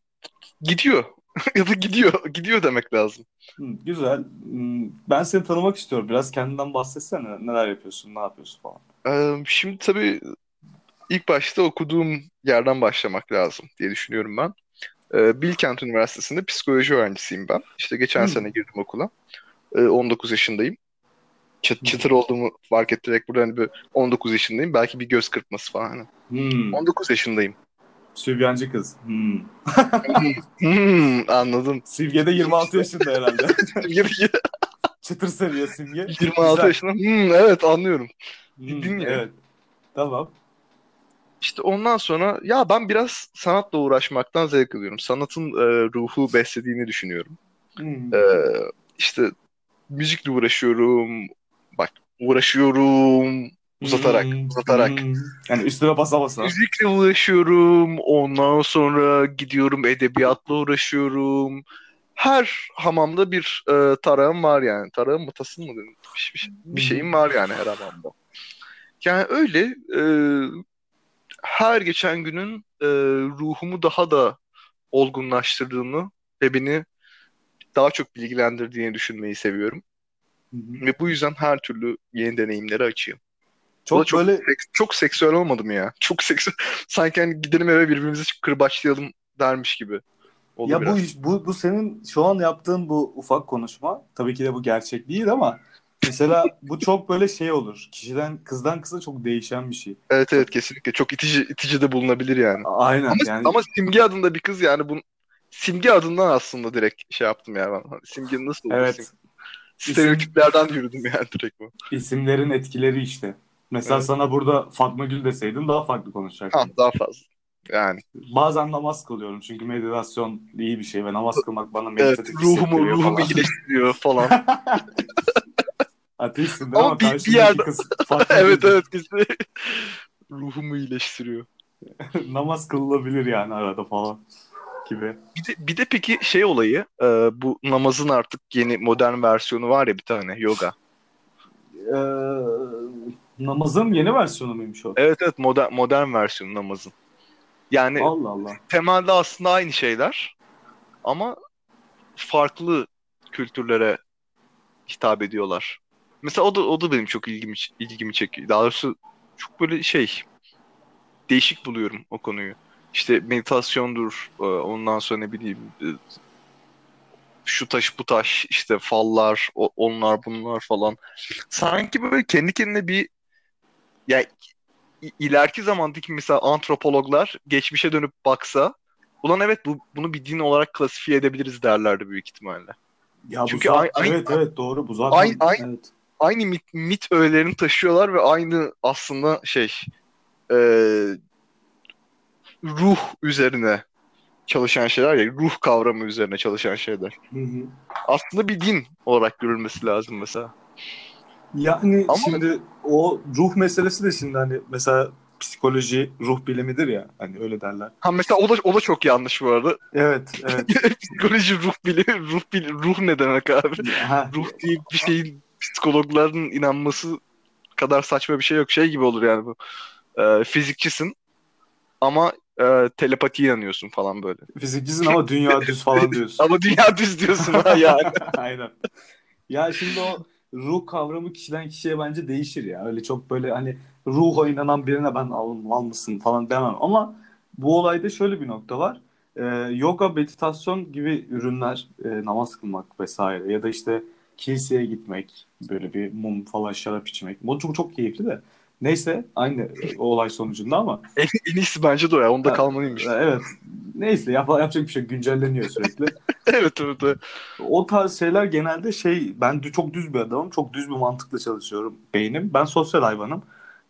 gidiyor. ya da gidiyor. Gidiyor demek lazım. Hı, güzel. Ben seni tanımak istiyorum. Biraz kendinden bahsetsene. Neler yapıyorsun, ne yapıyorsun falan. Ee, şimdi tabii ilk başta okuduğum yerden başlamak lazım diye düşünüyorum ben. Ee, Bilkent Üniversitesi'nde psikoloji öğrencisiyim ben. İşte geçen Hmm. sene girdim okula. Ee, 19 yaşındayım. Çıt, çıtır olduğumu fark ettirerek burada hani bir 19 yaşındayım. Belki bir göz kırpması falan. Hani. Hmm. 19 yaşındayım. Sübyancı kız. Hmm. Hmm, anladım. Simge de 26 yaşında herhalde. Çıtır seviye Simge. 26 Güzel. yaşında. Hmm, evet anlıyorum. Hmm, ya. Evet. Tamam. İşte ondan sonra ya ben biraz sanatla uğraşmaktan zevk alıyorum. Sanatın e, ruhu beslediğini düşünüyorum. Hmm. Ee, işte müzikle uğraşıyorum. Bak uğraşıyorum. Uzatarak, Hmm, uzatarak. hmm. Yani üstüne basa basa. Müzikle uğraşıyorum. Ondan sonra gidiyorum edebiyatla uğraşıyorum. Her hamamda bir e, tarağım var yani. Tarağım mı tasın mı dedim. Bir, bir, bir şeyim var yani her hamamda. Yani öyle e, her geçen günün e, ruhumu daha da olgunlaştırdığını ve beni daha çok bilgilendirdiğini düşünmeyi seviyorum. Hı hı. Ve bu yüzden her türlü yeni deneyimleri açığım. Çok, çok, böyle seks- çok seksüel olmadı mı ya? Çok seksüel. Sanki hani gidelim eve birbirimizi kırbaçlayalım dermiş gibi. Oldu ya bu biraz. iş- bu bu senin şu an yaptığın bu ufak konuşma tabii ki de bu gerçek değil ama mesela bu çok böyle şey olur. Kişiden kızdan kıza çok değişen bir şey. Evet evet kesinlikle. Çok itici itici de bulunabilir yani. Aynen Ama, yani ama Simge adında bir kız yani bu Simge adından aslında direkt şey yaptım ya ben. Hani Simge nasıl olur? evet Simge? Stereotiplerden yürüdüm yani direkt bu. isimlerin etkileri işte. Mesela Evet. sana burada Fatma Gül deseydin daha farklı Ha, konuşacaktın. daha fazla. Yani Bazen namaz kılıyorum çünkü meditasyon iyi bir şey ve namaz kılmak bana evet, meditatif ruhumu hissettiriyor ruhumu falan. iyileştiriyor falan. Ateistsin değil Ama ama bir- bir yerde- kız evet evet kesinlikle. Ruhumu iyileştiriyor. namaz kılınabilir yani arada falan gibi. Bir de, bir de peki şey olayı e, bu namazın artık yeni modern versiyonu var ya bir tane yoga. Ee, namazın yeni versiyonu muymuş o? Evet evet modern, modern versiyonu namazın. Yani Allah Allah. temelde aslında aynı şeyler ama farklı kültürlere hitap ediyorlar. Mesela o da o da benim çok ilgimi ilgimi çekiyor. Daha doğrusu çok böyle şey değişik buluyorum o konuyu. İşte meditasyondur, e, ondan sonra ne bileyim e, şu taş bu taş işte fallar onlar bunlar falan. Sanki böyle kendi kendine bir ya i- ileriki zamandaki mesela antropologlar geçmişe dönüp baksa ulan evet bu bunu bir din olarak klasifiye edebiliriz derlerdi büyük ihtimalle. Ya bu Çünkü zaten- ay- ay- evet evet doğru bu zaten. Ay- ay- evet. Aynı mit, mit öğelerini taşıyorlar ve aynı aslında şey e, ruh üzerine çalışan şeyler ya ruh kavramı üzerine çalışan şeyler. Hı hı. Aslında bir din olarak görülmesi lazım mesela. Yani Ama- şimdi o ruh meselesi de şimdi hani mesela psikoloji ruh bilimidir ya hani öyle derler. Ha mesela o da o da çok yanlış bu arada. Evet evet. Psikoloji ruh bilimi ruh bil, ruh ne demek abi? Ha, Ruh diye bir şeyin psikologların inanması kadar saçma bir şey yok. Şey gibi olur yani bu. Ee, fizikçisin ama e, telepati inanıyorsun falan böyle. fizikçisin ama dünya düz falan diyorsun. Ama dünya düz diyorsun ha yani. Aynen. Ya şimdi o ruh kavramı kişiden kişiye bence değişir ya. Öyle çok böyle hani ruha inanan birine ben al, falan demem. Ama bu olayda şöyle bir nokta var. Ee, yoga, meditasyon gibi ürünler, e, namaz kılmak vesaire ya da işte kiliseye gitmek, böyle bir mum falan şarap içmek. Bu çok çok keyifli de. Neyse aynı o olay sonucunda ama en, en iyisi bence de o ya. Onda kalmalıymış. evet. Neyse yap, yapacak bir şey güncelleniyor sürekli. evet evet. evet. O tarz şeyler genelde şey ben çok düz bir adamım. Çok düz bir mantıkla çalışıyorum beynim. Ben sosyal hayvanım.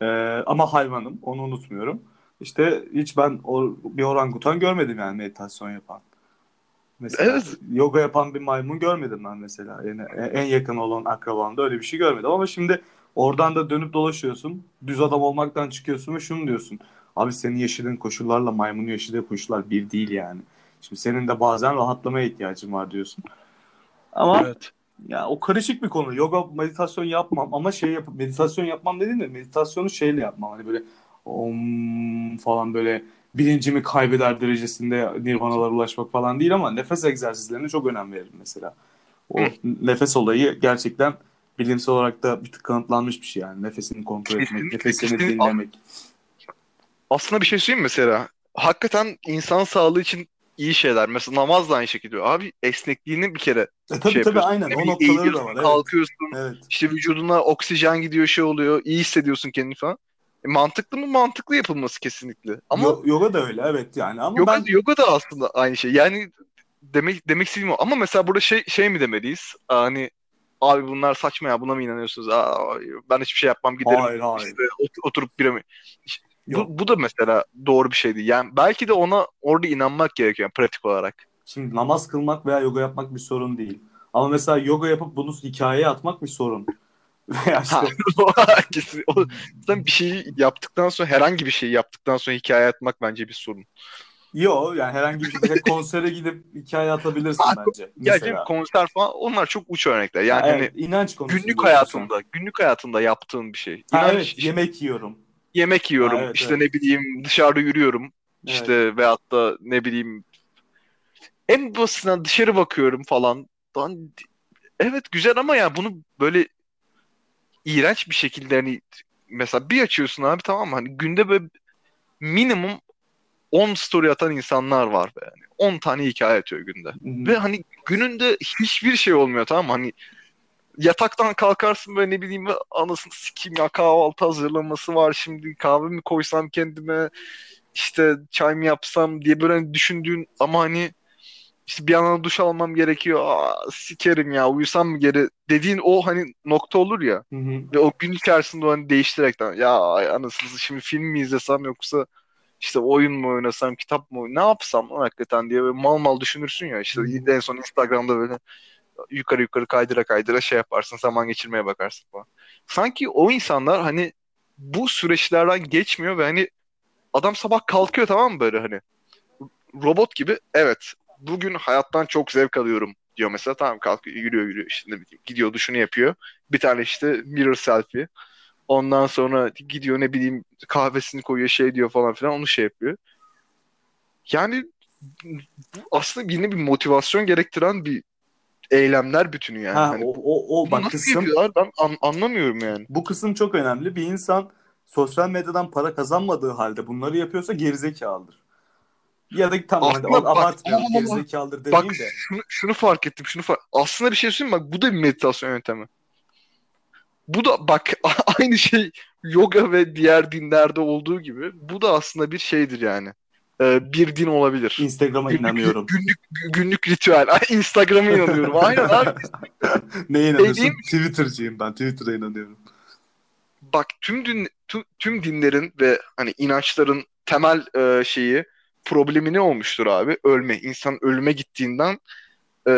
Ee, ama hayvanım. Onu unutmuyorum. İşte hiç ben o, bir orangutan görmedim yani meditasyon yapan. Mesela Evet. yoga yapan bir maymun görmedim ben mesela. Yani en yakın olan akrabamda öyle bir şey görmedim. Ama şimdi oradan da dönüp dolaşıyorsun. Düz adam olmaktan çıkıyorsun ve şunu diyorsun. Abi senin yaşadığın koşullarla maymunun yaşadığı koşullar bir değil yani. Şimdi senin de bazen rahatlamaya ihtiyacın var diyorsun. Ama Evet. ya o karışık bir konu. Yoga, meditasyon yapmam ama şey yap meditasyon yapmam dediğim de meditasyonu şeyle yapmam. Hani böyle om falan böyle bilincimi kaybeder derecesinde nirvanalara ulaşmak falan değil ama nefes egzersizlerine çok önem veririm mesela. O nefes olayı gerçekten bilimsel olarak da bir tık kanıtlanmış bir şey yani. Nefesini kontrol etmek, Kesinlikle, nefesini kesinlikle. dinlemek. Aslında bir şey söyleyeyim mi mesela? Hakikaten insan sağlığı için iyi şeyler. Mesela namaz da aynı şekilde. Abi esnekliğini bir kere E, tabii şey tabii aynen Ne o noktaları da var. Evet. kalkıyorsun. Evet. İşte vücuduna oksijen gidiyor şey oluyor. iyi hissediyorsun kendini falan. E, mantıklı mı? Mantıklı yapılması kesinlikle. Ama Yo- yoga da öyle evet yani ama yoga, ben yoga da aslında aynı şey. Yani demek demek istediğim o. Ama mesela burada şey şey mi demeliyiz? Hani abi bunlar saçma ya buna mı inanıyorsunuz? Aa, ben hiçbir şey yapmam giderim. hayır hayır. İşte ot- oturup mı? Yok. Bu, bu da mesela doğru bir şey değil. Yani belki de ona orada inanmak gerekiyor yani pratik olarak. Şimdi namaz kılmak veya yoga yapmak bir sorun değil. Ama mesela yoga yapıp bunu hikayeye atmak bir sorun. Veya işte. Kesin. O, sen bir şeyi yaptıktan sonra herhangi bir şeyi yaptıktan sonra hikaye atmak bence bir sorun. Yo yani herhangi bir mesela konsere gidip hikaye atabilirsin bence. Ya Mesela. canım, konser falan onlar çok uç örnekler. Yani Ha, hani evet, inanç günlük hayatında, günlük hayatında yaptığın bir şey. sen. Ha, İnanç, evet işte yemek yiyorum. yemek yiyorum, Ha, evet, işte evet. ne bileyim dışarıda yürüyorum, Evet. işte veyahut da ne bileyim en basitinden dışarı bakıyorum falan. Lan, evet güzel ama ya bunu böyle iğrenç bir şekilde hani mesela bir açıyorsun abi tamam mı? Hani günde böyle minimum 10 story atan insanlar var be yani. 10 tane hikaye atıyor günde. Hı. Ve hani gününde hiçbir şey olmuyor tamam mı? Hani yataktan kalkarsın böyle ne bileyim anasını sikeyim ya kahvaltı hazırlaması var şimdi kahve mi koysam kendime işte çay mı yapsam diye böyle hani düşündüğün ama hani işte bir yandan duş almam gerekiyor. Aa, sikerim ya uyusam mı geri dediğin o hani nokta olur ya. Hı hı. Ve o gün içerisinde o hani değiştirekten ya anasını şimdi film mi izlesem yoksa işte oyun mu oynasam kitap mı ne yapsam lan hakikaten diye böyle mal mal düşünürsün ya. İşte Hı. en son Instagram'da böyle yukarı yukarı kaydıra kaydıra şey yaparsın zaman geçirmeye bakarsın falan. Sanki o insanlar hani bu süreçlerden geçmiyor ve hani adam sabah kalkıyor tamam mı böyle hani? Robot gibi evet bugün hayattan çok zevk alıyorum. diyor mesela. Tamam kalkıyor yürüyor yürüyor işte ne bileyim gidiyor duşunu yapıyor. Bir tane işte mirror selfie ondan sonra gidiyor ne bileyim kahvesini koyuyor şey diyor falan filan onu şey yapıyor yani aslında yine bir motivasyon gerektiren bir eylemler bütünü yani. Ha, Hani o, o, o bak nasıl kısım yapıyorlar ben an- anlamıyorum yani. bu kısım çok önemli. Bir insan sosyal medyadan para kazanmadığı halde bunları yapıyorsa gerizekalıdır. Ya da tamam hadi Aslında bak- abartmayalım ama- gerizekalıdır Bak demeyeyim de. şunu, şunu fark ettim. Şunu fark... Aslında bir şey söyleyeyim? Bak bu da bir meditasyon yöntemi. Bu da bak aynı şey yoga ve diğer dinlerde olduğu gibi bu da aslında bir şeydir yani. Ee, bir din olabilir. Instagram'a Günlük, inanıyorum. günlük günlük ritüel. Instagram'a inanıyorum. Aynen abi. Neye inanıyorsun? Dediğim- Twitter'cıyım ben. Twitter'a inanıyorum. bak tüm din tüm, tüm dinlerin ve hani inançların temel e, şeyi problemi ne olmuştur abi? Ölme. İnsan ölüme gittiğinden e,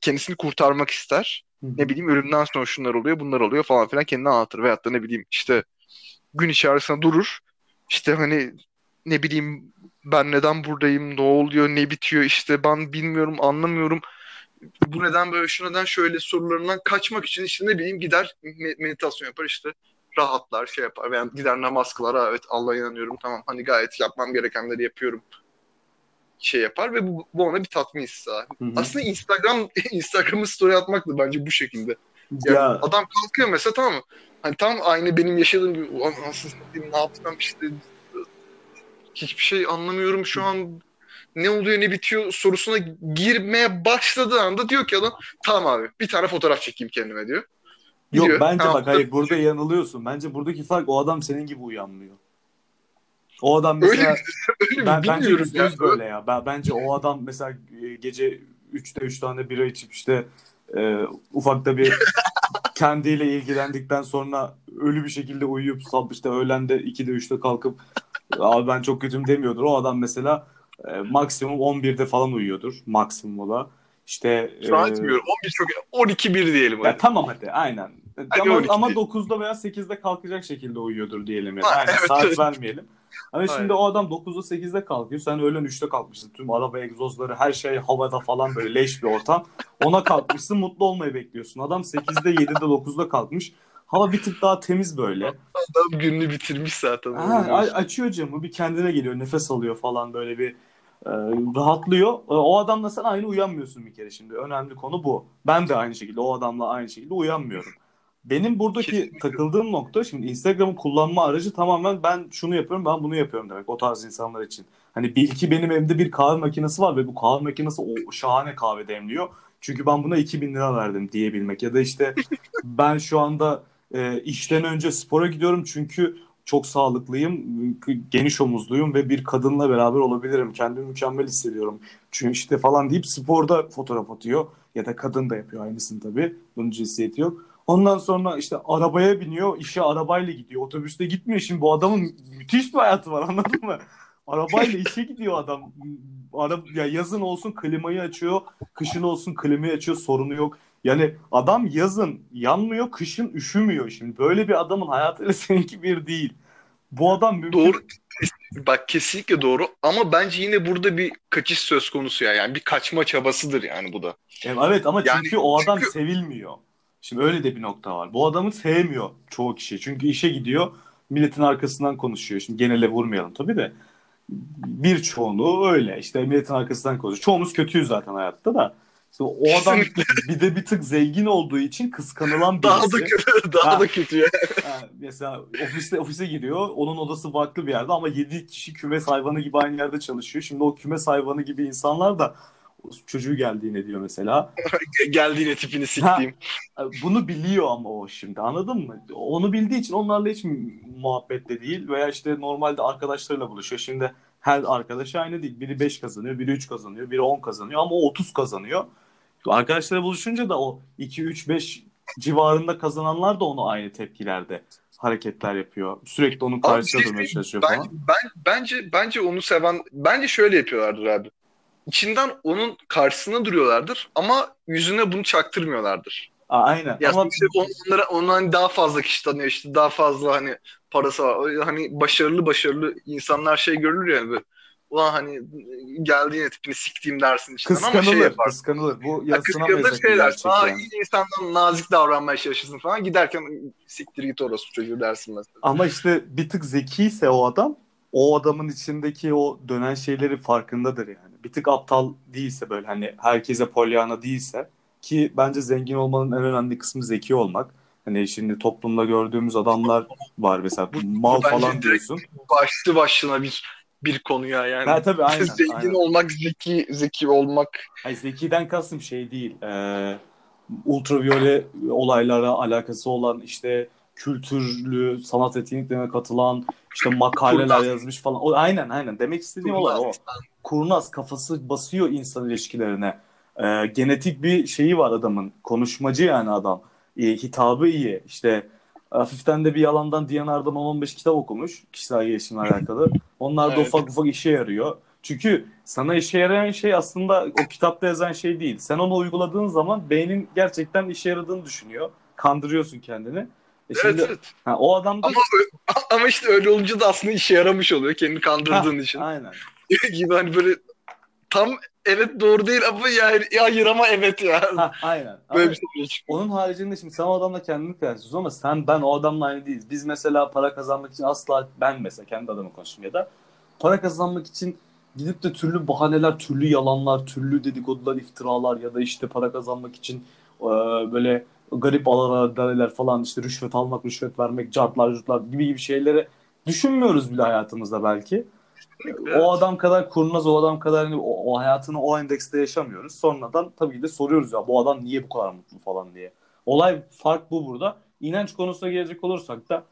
kendisini kurtarmak ister. Ne bileyim ölümden sonra şunlar oluyor, bunlar oluyor falan filan kendini anlatır. Veyahut da ne bileyim işte gün içerisinde durur. İşte hani ne bileyim ben neden buradayım, ne oluyor, ne bitiyor işte ben bilmiyorum, anlamıyorum. Bu neden böyle, şu neden şöyle sorularından kaçmak için işte ne bileyim gider me- meditasyon yapar işte rahatlar şey yapar veya gider namaz kılar "Ha, evet Allah'a inanıyorum tamam hani gayet yapmam gerekenleri yapıyorum şey yapar ve bu, bu ona bir tatmin hissi. Aslında Instagram Instagram'ı story atmak da bence bu şekilde. Yani Ya adam kalkıyor mesela tamam mı? Hani tam aynı benim yaşadığım gibi ulan nasıl satayım, ne yapsam işte hiçbir şey anlamıyorum şu an ne oluyor ne bitiyor sorusuna girmeye başladığı anda diyor ki adam tamam abi bir tane fotoğraf çekeyim kendime diyor. yok Gidiyor. bence Tamam, bak hayır burada yanılıyorsun. Bence buradaki fark o adam senin gibi uyanmıyor. O adam Öyle mesela? Öyle mi? ben, bence Bilmiyorum ya. yüz böyle ya. Ben, bence o adam mesela e, gece 3'te 3 tane bira içip işte e, ufakta bir kendiyle ilgilendikten sonra ölü bir şekilde uyuyup sab işte öğlende 2'de 3'te kalkıp abi ben çok kötüyüm demiyordur. O adam mesela e, maksimum 11'de falan uyuyordur. Maksimum o da. İşte Şu an e, etmiyorum. 11 çok 12 1 diyelim. ya hadi. tamam hadi aynen. Hadi ama 12 ama değil. 9'da veya 8'de kalkacak şekilde uyuyordur diyelim yani. Ha, Aynen evet, saat evet. vermeyelim. Ama şimdi Aynen. o adam 9'da 8'de kalkıyor. Sen öğlen 3'te kalkmışsın. Tüm araba egzozları her şey havada falan böyle leş bir ortam. Ona kalkmışsın mutlu olmayı bekliyorsun. Adam 8'de 7'de 9'da kalkmış. Hava bir tık daha temiz böyle. Adam gününü bitirmiş zaten. Ha, açıyor camı bir kendine geliyor nefes alıyor falan böyle bir e, rahatlıyor. E, o adamla sen aynı uyanmıyorsun bir kere şimdi. Önemli konu bu. Ben de aynı şekilde o adamla aynı şekilde uyanmıyorum. Benim buradaki Kesinlikle. takıldığım nokta şimdi Instagram'ı kullanma aracı tamamen ben şunu yapıyorum ben bunu yapıyorum demek o tarz insanlar için. Hani bil ki benim evimde bir kahve makinesi var ve bu kahve makinesi o şahane kahve demliyor. Çünkü ben buna 2000 lira verdim diyebilmek. Ya da işte ben şu anda e, işten önce spora gidiyorum çünkü çok sağlıklıyım, geniş omuzluyum ve bir kadınla beraber olabilirim. Kendimi mükemmel hissediyorum. Çünkü işte falan deyip sporda fotoğraf atıyor. Ya da kadın da yapıyor aynısını tabii. Bunun cinsiyeti yok. Ondan sonra işte arabaya biniyor, işe arabayla gidiyor. Otobüste gitmiyor. Şimdi bu adamın müthiş bir hayatı var anladın mı? Arabayla işe gidiyor adam. Ara, ya yazın olsun klimayı açıyor, kışın olsun klimayı açıyor, sorunu yok. Yani adam yazın yanmıyor, kışın üşümüyor. Şimdi böyle bir adamın hayatıyla seninki bir değil. Bu adam mümkün. Doğru. Bak kesinlikle doğru ama bence yine burada bir kaçış söz konusu ya. Yani bir kaçma çabasıdır yani bu da. Evet ama Yani çünkü o adam çünkü- sevilmiyor. Şimdi öyle de bir nokta var. Bu adamı sevmiyor çoğu kişi. Çünkü işe gidiyor, milletin arkasından konuşuyor. Şimdi genele vurmayalım tabii de. Bir çoğunluğu öyle. İşte milletin arkasından konuşuyor. Çoğumuz kötüyüz zaten hayatta da. İşte o adam bir de bir tık zengin olduğu için kıskanılan birisi. Daha da kötü, daha Ha. da kötü ya. Ha, mesela ofiste ofise giriyor. Onun odası farklı bir yerde ama 7 kişi kümes hayvanı gibi aynı yerde çalışıyor. Şimdi o kümes hayvanı gibi insanlar da çocuğu geldiğine diyor mesela. Geldiğine tipini siktiğim. Bunu biliyor ama o şimdi anladın mı? Onu bildiği için onlarla hiç muhabbette değil veya işte normalde arkadaşlarıyla buluşuyor. Şimdi her arkadaş aynı değil. Biri 5 kazanıyor, biri 3 kazanıyor, biri 10 kazanıyor ama o 30 kazanıyor. Arkadaşlarla buluşunca da o 2 3 5 civarında kazananlar da onu aynı tepkilerde hareketler yapıyor. Sürekli onun karşısına Abi, durmaya çalışıyor ben, falan. ben, bence bence onu seven bence şöyle yapıyorlardır abi. İçinden onun karşısına duruyorlardır ama yüzüne bunu çaktırmıyorlardır. Aa, aynen. Ya ama işte on- onlara ondan hani daha fazla kişi tanıyor işte daha fazla hani parası var. Hani başarılı başarılı insanlar şey görülür yani böyle. Ulan hani geldiğine tipini siktiğim dersin işte ama şey kıskanılır, yapar. kıskanılır. Bu Ya kıskanılır şeyler. Aa yani. iyi insandan nazik davranmaya çalışırsın falan. Giderken siktir git orası çocuğu dersin mesela. Ama işte bir tık zekiyse o adam o adamın içindeki o dönen şeyleri farkındadır yani. Bir tık aptal değilse böyle hani herkese polyana değilse ki bence zengin olmanın en önemli kısmı zeki olmak. Hani şimdi toplumda gördüğümüz adamlar var mesela mal bence falan diyorsun. Başlı başına bir bir konu ya yani. Ha tabii aynen. Zengin aynen. olmak, zeki zeki olmak. Hayır, zekiden kastım şey değil. Ee, ultraviyole olaylara alakası olan işte kültürlü sanat etkinliklerine katılan işte makaleler Kurnaz. yazmış falan. O, aynen aynen. Demek istediğim olay o. Kurnaz. Kafası basıyor insan ilişkilerine. Ee, genetik bir şeyi var adamın. Konuşmacı yani adam. Ee, hitabı iyi. İşte hafiften de bir yalandan Diyanar'dan 10-15 kitap okumuş kişisel gelişimle alakalı. Onlar da Evet. ufak ufak işe yarıyor. Çünkü sana işe yarayan şey aslında o kitapta yazan şey değil. Sen onu uyguladığın zaman beynin gerçekten işe yaradığını düşünüyor. Kandırıyorsun kendini. E Evet şimdi evet. ha, o adam da Ama, ama işte öyle olunca da aslında işe yaramış oluyor kendini kandırdığın Ha, için. aynen. gibi hani böyle tam evet doğru değil ama ya, ya hayır ama evet ya. Ha, aynen. Böyle Ama bir şey çıkıyor. onun haricinde şimdi sen o adamla kendini kıyaslıyorsun ama sen ben o adamla aynı değiliz. Biz mesela para kazanmak için asla ben mesela kendi adamı konuşayım ya da para kazanmak için gidip de türlü bahaneler, türlü yalanlar, türlü dedikodular, iftiralar ya da işte para kazanmak için e, böyle garip alalar falan işte rüşvet almak, rüşvet vermek, cartlar, curtlar gibi gibi şeyleri düşünmüyoruz bile hayatımızda belki. O adam kadar kurnaz, o adam kadar hani o, o hayatını o endekste yaşamıyoruz. Sonradan tabii ki de soruyoruz ya bu adam niye bu kadar mutlu falan diye. Olay fark bu burada. İnanç konusuna gelecek olursak da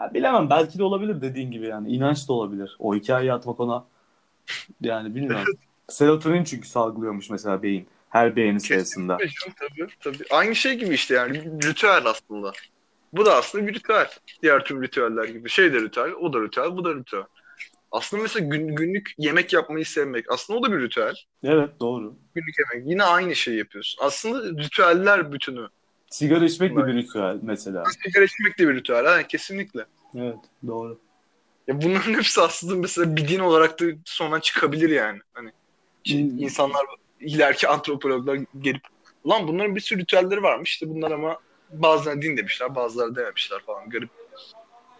ya bilemem belki de olabilir dediğin gibi yani. İnanç da olabilir. O hikayeyi atmak ona yani bilmiyorum. Serotonin çünkü salgılıyormuş mesela beyin. Her beğeni sayısında. Tabii, tabii. Aynı şey gibi işte yani ritüel aslında. Bu da aslında bir ritüel. Diğer tüm ritüeller gibi. Şey de ritüel, o da ritüel, bu da ritüel. Aslında mesela gün- günlük yemek yapmayı sevmek. Aslında o da bir ritüel. Evet doğru. Günlük yemek. Yine aynı şeyi yapıyorsun. Aslında ritüeller bütünü. Sigara içmek de bir ritüel mesela. Sigara içmek de bir ritüel. Ha, kesinlikle. Evet doğru. Ya bunların hepsi aslında mesela bir din olarak da sonra çıkabilir yani. Hani şey, Hmm. insanlar ileriki antropologlar gelip ulan bunların bir sürü ritüelleri varmış işte bunlar ama bazıları din demişler bazıları dememişler falan garip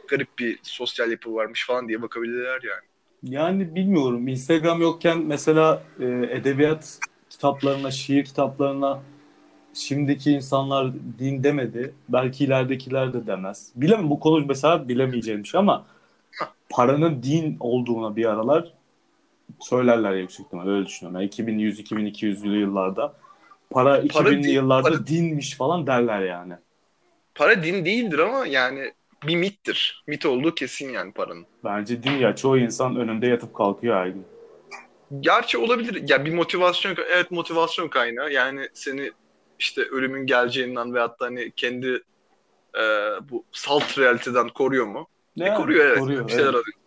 garip bir sosyal yapı varmış falan diye bakabilirler yani. Yani bilmiyorum. Instagram yokken mesela e, edebiyat kitaplarına, şiir kitaplarına şimdiki insanlar din demedi. Belki ileridekiler de demez. Bilemem bu konu mesela bilemeyeceğim şey ama paranın din olduğuna bir aralar söylerler yüksek ihtimalle öyle düşünüyorum. Yani 2100-2200'lü yıllarda para 2000'li din- yıllarda para- dinmiş falan derler yani. Para din değildir ama yani bir mittir. Mit olduğu kesin yani paranın. Bence din ya çoğu insan önünde yatıp kalkıyor gün. Gerçi olabilir. Ya bir motivasyon evet motivasyon kaynağı. Yani seni işte ölümün geleceğinden veyahut da hani kendi e, bu salt realiteden koruyor mu? Ne? koruyor evet. Koruyor, bir şeyler evet. arıyor.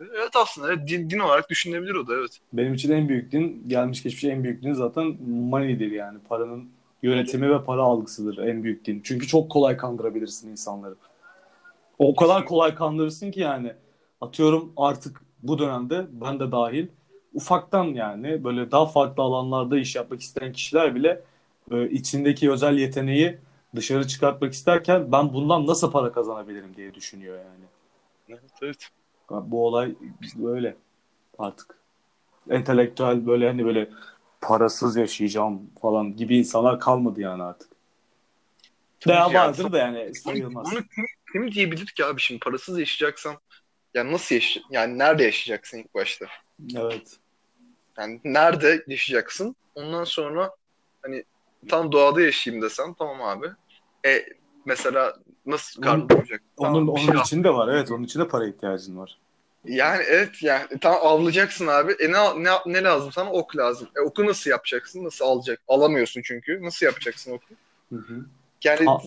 Evet aslında evet, din, din olarak düşünülebilir o da evet. Benim için en büyük din, gelmiş geçmiş en büyük din zaten money'dir yani. Paranın yönetimi ve para algısıdır en büyük din. Çünkü çok kolay kandırabilirsin insanları. O kadar kolay kandırırsın ki yani. Atıyorum artık bu dönemde ben de dahil ufaktan yani böyle daha farklı alanlarda iş yapmak isteyen kişiler bile e, içindeki özel yeteneği dışarı çıkartmak isterken ben bundan nasıl para kazanabilirim diye düşünüyor yani. Evet evet. Bu olay böyle artık. Entelektüel böyle hani böyle parasız yaşayacağım falan gibi insanlar kalmadı yani artık. Veya vardır da yani sayılmaz. Bunu kim, kim diyebilir ki abi şimdi parasız yaşayacaksan yani nasıl yaşay yani nerede yaşayacaksın ilk başta? Evet. Yani nerede yaşayacaksın? Ondan sonra hani tam doğada yaşayayım desen tamam abi. E mesela nasıl karnı Onun- doyacak? Onun, Tamam, bir onun şey için de var. Evet onun için de para ihtiyacın var. Yani evet yani tam avlayacaksın abi. E ne, ne, ne lazım sana? Ok lazım. E oku nasıl yapacaksın? Nasıl alacak? Alamıyorsun çünkü. Nasıl yapacaksın oku? Hı hı. Yani Ha.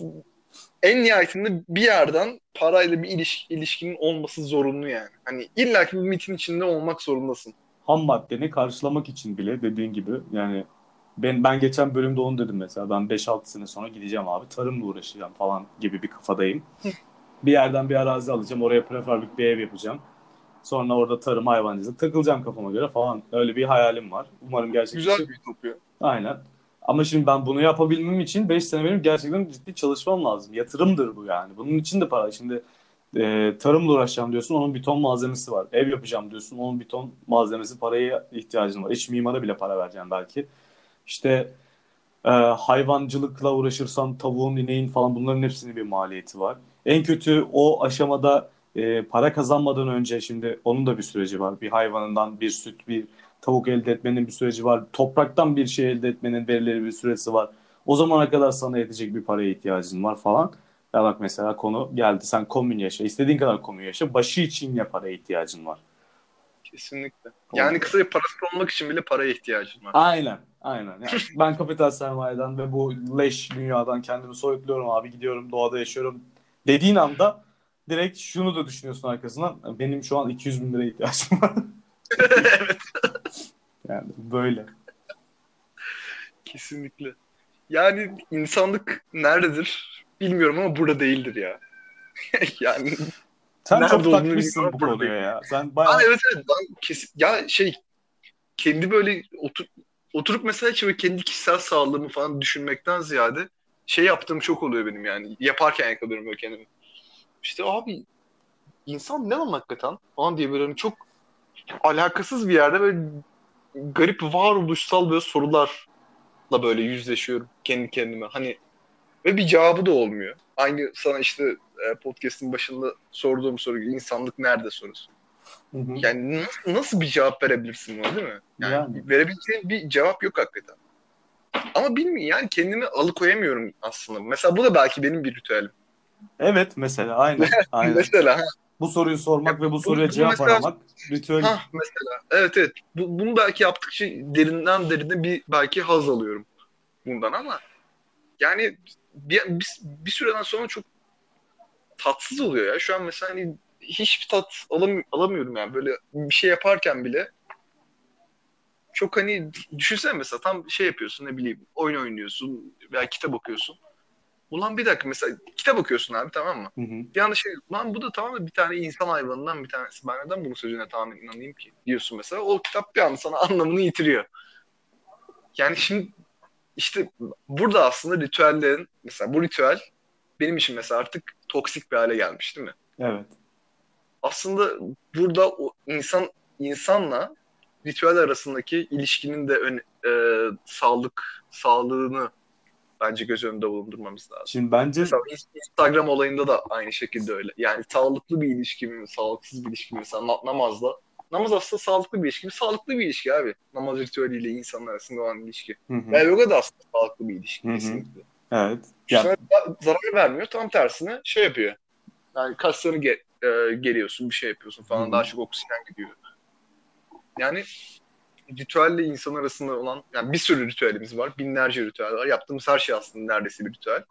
En nihayetinde bir yerden parayla bir ilişki, ilişkinin olması zorunlu yani. Hani illaki bir mitin içinde olmak zorundasın. Ham maddeni karşılamak için bile dediğin gibi yani ben ben geçen bölümde onu dedim mesela. Ben 5-6 sene sonra gideceğim abi. Tarımla uğraşacağım falan gibi bir kafadayım. bir yerden bir arazi alacağım. Oraya prefabrik bir ev yapacağım. Sonra orada tarım hayvancılık takılacağım kafama göre falan. Öyle bir hayalim var. Umarım gerçekleşir. Güzel bir ütopya. Aynen. Ama şimdi ben bunu yapabilmem için 5 sene benim gerçekten ciddi çalışmam lazım. Yatırımdır bu yani. Bunun için de para. Şimdi e, tarımla uğraşacağım diyorsun onun bir ton malzemesi var. Ev yapacağım diyorsun onun bir ton malzemesi paraya ihtiyacın var. İç mimara bile para vereceğim belki. İşte e, hayvancılıkla uğraşırsan tavuğun, ineğin falan bunların hepsinin bir maliyeti var. En kötü o aşamada e, para kazanmadan önce şimdi onun da bir süreci var. Bir hayvanından bir süt, bir tavuk elde etmenin bir süreci var. Topraktan bir şey elde etmenin verileri bir süresi var. O zamana kadar sana yetecek bir paraya ihtiyacın var falan. Ya bak mesela konu geldi. Sen komün yaşa. istediğin kadar komün yaşa. Başı için yine paraya ihtiyacın var. Kesinlikle. Yani kısaca parası olmak için bile paraya ihtiyacın var. Aynen. Aynen. Yani ben kapital sermayeden ve bu leş dünyadan kendimi soyutluyorum abi. Gidiyorum doğada yaşıyorum. Dediğin anda direkt şunu da düşünüyorsun arkasından. Benim şu an 200 bin liraya ihtiyacım var. evet. Yani böyle. Kesinlikle. Yani insanlık nerededir bilmiyorum ama burada değildir ya. yani Sen Nerede çok takmışsın bu konuya ya. Sen bayağı... Aa, evet evet ben kesin ya şey kendi böyle otur, oturup mesela böyle kendi kişisel sağlığımı falan düşünmekten ziyade şey yaptığım çok oluyor benim yani yaparken yakalıyorum böyle kendimi. İşte abi insan ne lan hakikaten falan diye böyle hani çok alakasız bir yerde böyle garip varoluşsal böyle sorularla böyle yüzleşiyorum kendi kendime. Hani ve bir cevabı da olmuyor. Aynı sana işte e, podcast'in başında sorduğum soru gibi insanlık nerede sorusu. Hı hı. Yani nasıl, nasıl bir cevap verebilirsin buna değil mi? Yani, Yani. verebileceğin bir cevap yok hakikaten. Ama bilmiyorum yani kendimi alıkoyamıyorum aslında. Mesela bu da belki benim bir ritüelim. Evet mesela aynen. aynen. Mesela Bu soruyu sormak ve bu soruya bu cevap mesela- aramak ritüel. ha mesela evet evet. Bu, bunu belki yaptıkça derinden derine bir belki haz alıyorum bundan ama yani bir, bir, bir süreden sonra çok tatsız oluyor ya. Şu an mesela hani hiçbir tat alam, alamıyorum yani. Böyle bir şey yaparken bile çok hani düşünsene mesela tam şey yapıyorsun ne bileyim oyun oynuyorsun veya kitap okuyorsun. Ulan bir dakika mesela kitap okuyorsun abi tamam mı? Hı hı. Bir anda şey lan bu da tamamen bir tane insan hayvanından bir tanesi. Ben neden bunun sözüne tamamen inanayım ki? Diyorsun mesela. O kitap bir anda sana anlamını yitiriyor. Yani şimdi işte burada aslında ritüellerin mesela bu ritüel benim için mesela artık toksik bir hale gelmiş değil mi? Evet. Aslında burada o insan insanla ritüel arasındaki ilişkinin de ön, e, sağlık sağlığını bence göz önünde bulundurmamız lazım. Şimdi bence Mesela Instagram olayında da aynı şekilde öyle. Yani sağlıklı bir ilişki mi, sağlıksız bir ilişki mi? Mesela na- namazla. Namaz aslında sağlıklı bir ilişki mi? Sağlıklı bir ilişki abi. Namaz ritüeliyle insanlar arasında olan ilişki. Hı hı. Ve yoga da aslında sağlıklı bir ilişki Hı hı. kesinlikle. Evet. Ya, Sana zarar vermiyor. Tam tersine şey yapıyor. Yani kaslarını ge- e, geriyorsun, bir şey yapıyorsun falan. Hı hı. Daha çok oksijen gidiyor. Yani ritüelle insan arasında olan yani bir sürü ritüelimiz var. Binlerce ritüel var. Yaptığımız her şey aslında neredeyse bir ritüel.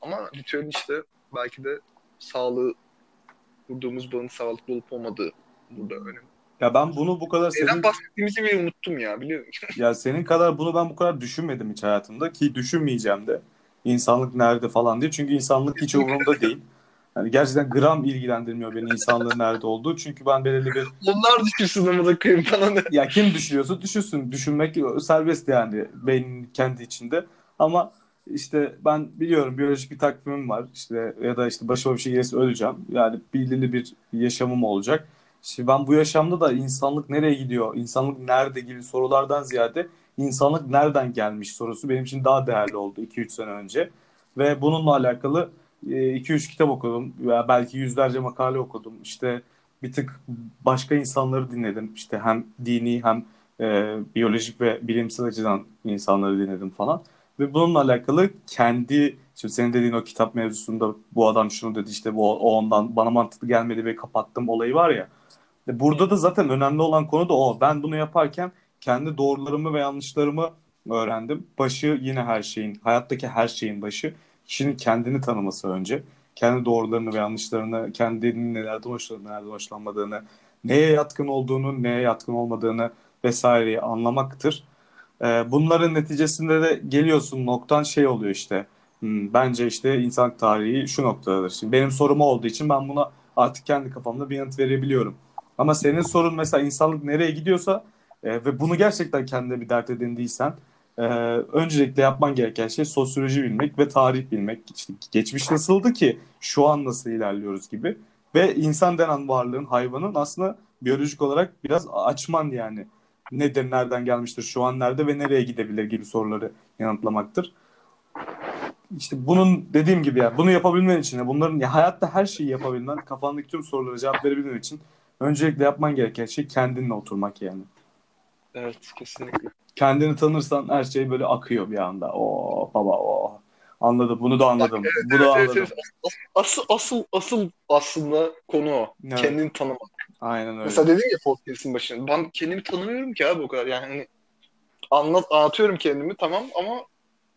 Ama ritüelin işte belki de sağlığı kurduğumuz bağın sağlıklı olup olmadığı burada önemli. ya ben bunu bu kadar Neden senin bahsettiğimizi bile unuttum ya biliyor musun? ya senin kadar bunu ben bu kadar düşünmedim hiç hayatımda ki düşünmeyeceğim de. İnsanlık nerede falan diye. Çünkü insanlık hiç umurumda değil. Yani gerçekten gram ilgilendirmiyor beni insanlığın nerede olduğu. Çünkü ben belirli bir Onlar düşünsün ama da koyayım bana ne. ya kim düşünüyorsa düşünsün. Düşünmek serbest yani beynin kendi içinde. Ama işte ben biliyorum biyolojik bir takvimim var. İşte ya da işte başıma bir şey gelirse öleceğim. Yani belirli bir yaşamım olacak. Şimdi ben bu yaşamda da insanlık nereye gidiyor, insanlık nerede gibi sorulardan ziyade insanlık nereden gelmiş sorusu benim için daha değerli oldu 2-3 sene önce. Ve bununla alakalı 2-3 e, kitap okudum veya belki yüzlerce makale okudum. İşte bir tık başka insanları dinledim. İşte hem dini hem e, biyolojik ve bilimsel açıdan insanları dinledim falan. Ve bununla alakalı kendi, şimdi senin dediğin o kitap mevzusunda bu adam şunu dedi işte bu o ondan bana mantıklı gelmedi ve kapattım olayı var ya. Burada da zaten önemli olan konu da o. Ben bunu yaparken kendi doğrularımı ve yanlışlarımı öğrendim. Başı yine her şeyin, hayattaki her şeyin başı. Kişinin kendini tanıması önce. Kendi doğrularını ve yanlışlarını, kendinin nelerden hoşlandığını, nelerden hoşlanmadığını, neye yatkın olduğunu, neye yatkın olmadığını vesaireyi anlamaktır. Ee, bunların neticesinde de geliyorsun noktan şey oluyor işte. Hmm, bence işte insan tarihi şu noktadadır. Şimdi benim sorum olduğu için ben buna artık kendi kafamda bir yanıt verebiliyorum. Ama senin sorun mesela insanlık nereye gidiyorsa e, ve bunu gerçekten kendine bir dert edindiysen e, öncelikle yapman gereken şey sosyoloji bilmek ve tarih bilmek. İşte geçmiş nasıldı ki şu an nasıl ilerliyoruz gibi. Ve insan denen varlığın, hayvanın aslında biyolojik olarak biraz açman yani. Nedir, nereden gelmiştir, şu an nerede ve nereye gidebilir gibi soruları yanıtlamaktır. İşte bunun dediğim gibi ya bunu yapabilmen için bunların ya hayatta her şeyi yapabilmen, kafandaki tüm sorulara cevap verebilmen için öncelikle yapman gereken şey kendinle oturmak yani. Evet kesinlikle. Kendini tanırsan her şey böyle akıyor bir anda. O baba o. Anladım. Bunu da anladım. Bak, evet, Bu da evet, anladım. Evet, asıl asıl asıl aslında konu o. Evet. Kendini tanımak. Aynen öyle. Mesela dedim ya podcast'in başında. Ben kendimi tanımıyorum ki abi o kadar. Yani hani anlat anlatıyorum kendimi tamam ama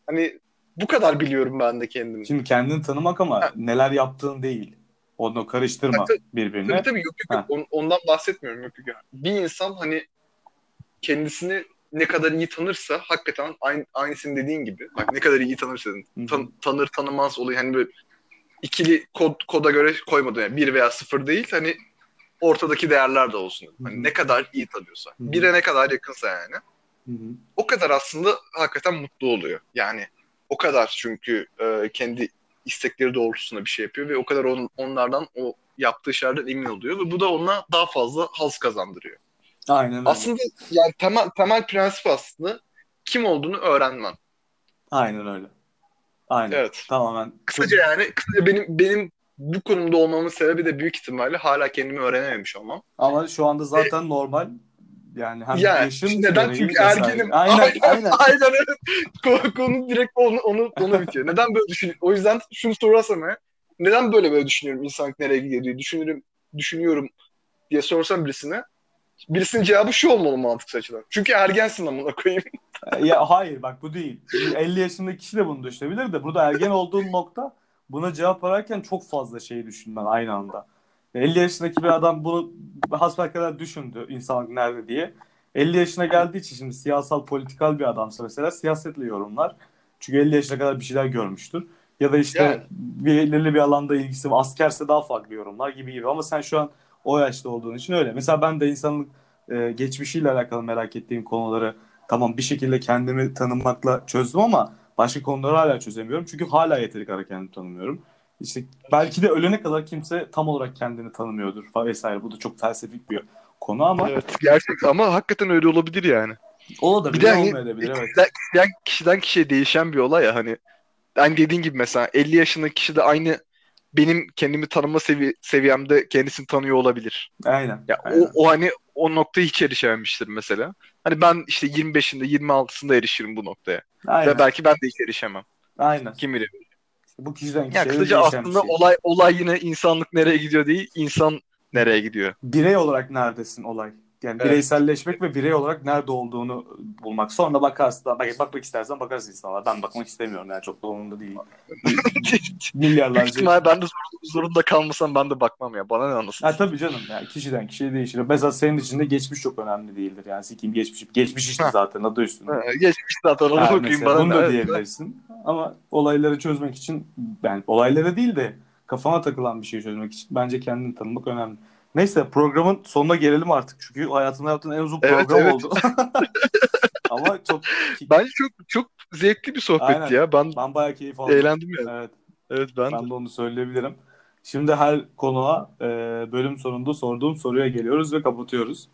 hani bu kadar biliyorum ben de kendimi. Şimdi kendini tanımak ama ha. neler yaptığın değil. Onu karıştırma ha, tabii, birbirine. Tabii tabii yok yok, yok. ondan bahsetmiyorum yok yok. Bir insan hani kendisini ne kadar iyi tanırsa hakikaten aynı, aynısını dediğin gibi bak ne kadar iyi tanırsa tan, tanır tanımaz oluyor hani böyle ikili kod koda göre koymadı yani bir veya sıfır değil hani ortadaki değerler de olsun. Hani ne kadar iyi tanıyorsa. Bire ne kadar yakınsa yani. O kadar aslında hakikaten mutlu oluyor. Yani o kadar çünkü e, kendi istekleri doğrultusunda bir şey yapıyor ve o kadar on, onlardan o yaptığı şeylerden emin oluyor ve bu da ona daha fazla haz kazandırıyor. Aynen öyle. Aslında yani temel, temel prensip aslında kim olduğunu öğrenmen. Aynen öyle. Aynen. Evet. Tamamen. Kısaca yani kısaca benim benim bu konumda olmamın sebebi de büyük ihtimalle hala kendimi öğrenememiş olmam. Ama şu anda zaten e, normal. Yani hem yani, yaşın neden çünkü ergenim. Aynen, aynen. aynen. aynen evet. Konu direkt onu, onu, onu bitiyor. Neden böyle düşünüyorum? O yüzden şunu sorarsam ya. Neden böyle böyle düşünüyorum insanlık nereye gidiyor diye düşünürüm, düşünüyorum diye sorsam birisine birisinin cevabı şu olmalı mantıksal açıdan. Çünkü ergensin amına koyayım. ya hayır bak bu değil. 50 yaşındaki kişi de bunu düşünebilir de burada ergen olduğun nokta buna cevap ararken çok fazla şey düşünmen aynı anda. 50 yaşındaki bir adam bunu kadar düşündü insanlık nerede diye. 50 yaşına geldiği için şimdi siyasal politikal bir adamsa mesela siyasetle yorumlar. Çünkü 50 yaşına kadar bir şeyler görmüştür. Ya da işte yani. belirli bir alanda ilgisi var. Askerse daha farklı yorumlar gibi gibi. Ama sen şu an o yaşta olduğun için öyle. Mesela ben de insanlık e, geçmişiyle alakalı merak ettiğim konuları tamam bir şekilde kendimi tanımakla çözdüm ama başka konuları hala çözemiyorum. Çünkü hala yeteri kadar kendimi tanımıyorum. İşte belki de ölene kadar kimse tam olarak kendini tanımıyordur vesaire. Bu da çok felsefik bir konu ama. Evet gerçek ama hakikaten öyle olabilir yani. Olabilir, bir de hani, olmayabilir evet. Kişiden, kişiden kişiye değişen bir olay ya hani. Hani dediğin gibi mesela 50 yaşındaki kişi de aynı benim kendimi tanıma sevi seviyemde kendisini tanıyor olabilir. Aynen. Ya aynen. O, o hani o noktaya hiç erişememiştir mesela. Hani ben işte 25'inde 26'sında erişirim bu noktaya. Aynen. Ve belki ben de hiç erişemem. Aynen. Kim bilir. Bu kişiden kişiye yani kısaca aslında şey. olay olay yine insanlık nereye gidiyor değil, insan nereye gidiyor. Birey olarak neredesin olay? Yani evet. bireyselleşmek ve birey olarak nerede olduğunu bulmak. Sonra bakarsın. Bak, bakmak istersen bakarsın insanlara. Ben bakmak istemiyorum yani çok da umurumda değil. Milyarlarca. İhtimal ben de zorunda kalmasam ben de bakmam ya. Bana ne anlasın? Ha, tabii canım. Yani kişiden kişiye değişir. Mesela senin için de geçmiş çok önemli değildir. Yani sikim geçmiş. Geçmiş işte zaten adı üstünde. Ha, geçmiş zaten onu ha, okuyayım bana. Bunu da diyebilirsin. Ama olayları çözmek için yani olaylara değil de kafama takılan bir şey çözmek için bence kendini tanımak önemli. Neyse programın sonuna gelelim artık. Çünkü hayatımda yaptığın en uzun evet, program evet. oldu. Ama çok bence çok çok zevkli bir sohbet Aynen. ya. Ben ben bayağı keyif aldım. Eğlendim ya. Evet. Evet ben, ben de. de onu söyleyebilirim. Şimdi her konuğa e, bölüm sonunda sorduğum soruya geliyoruz ve kapatıyoruz.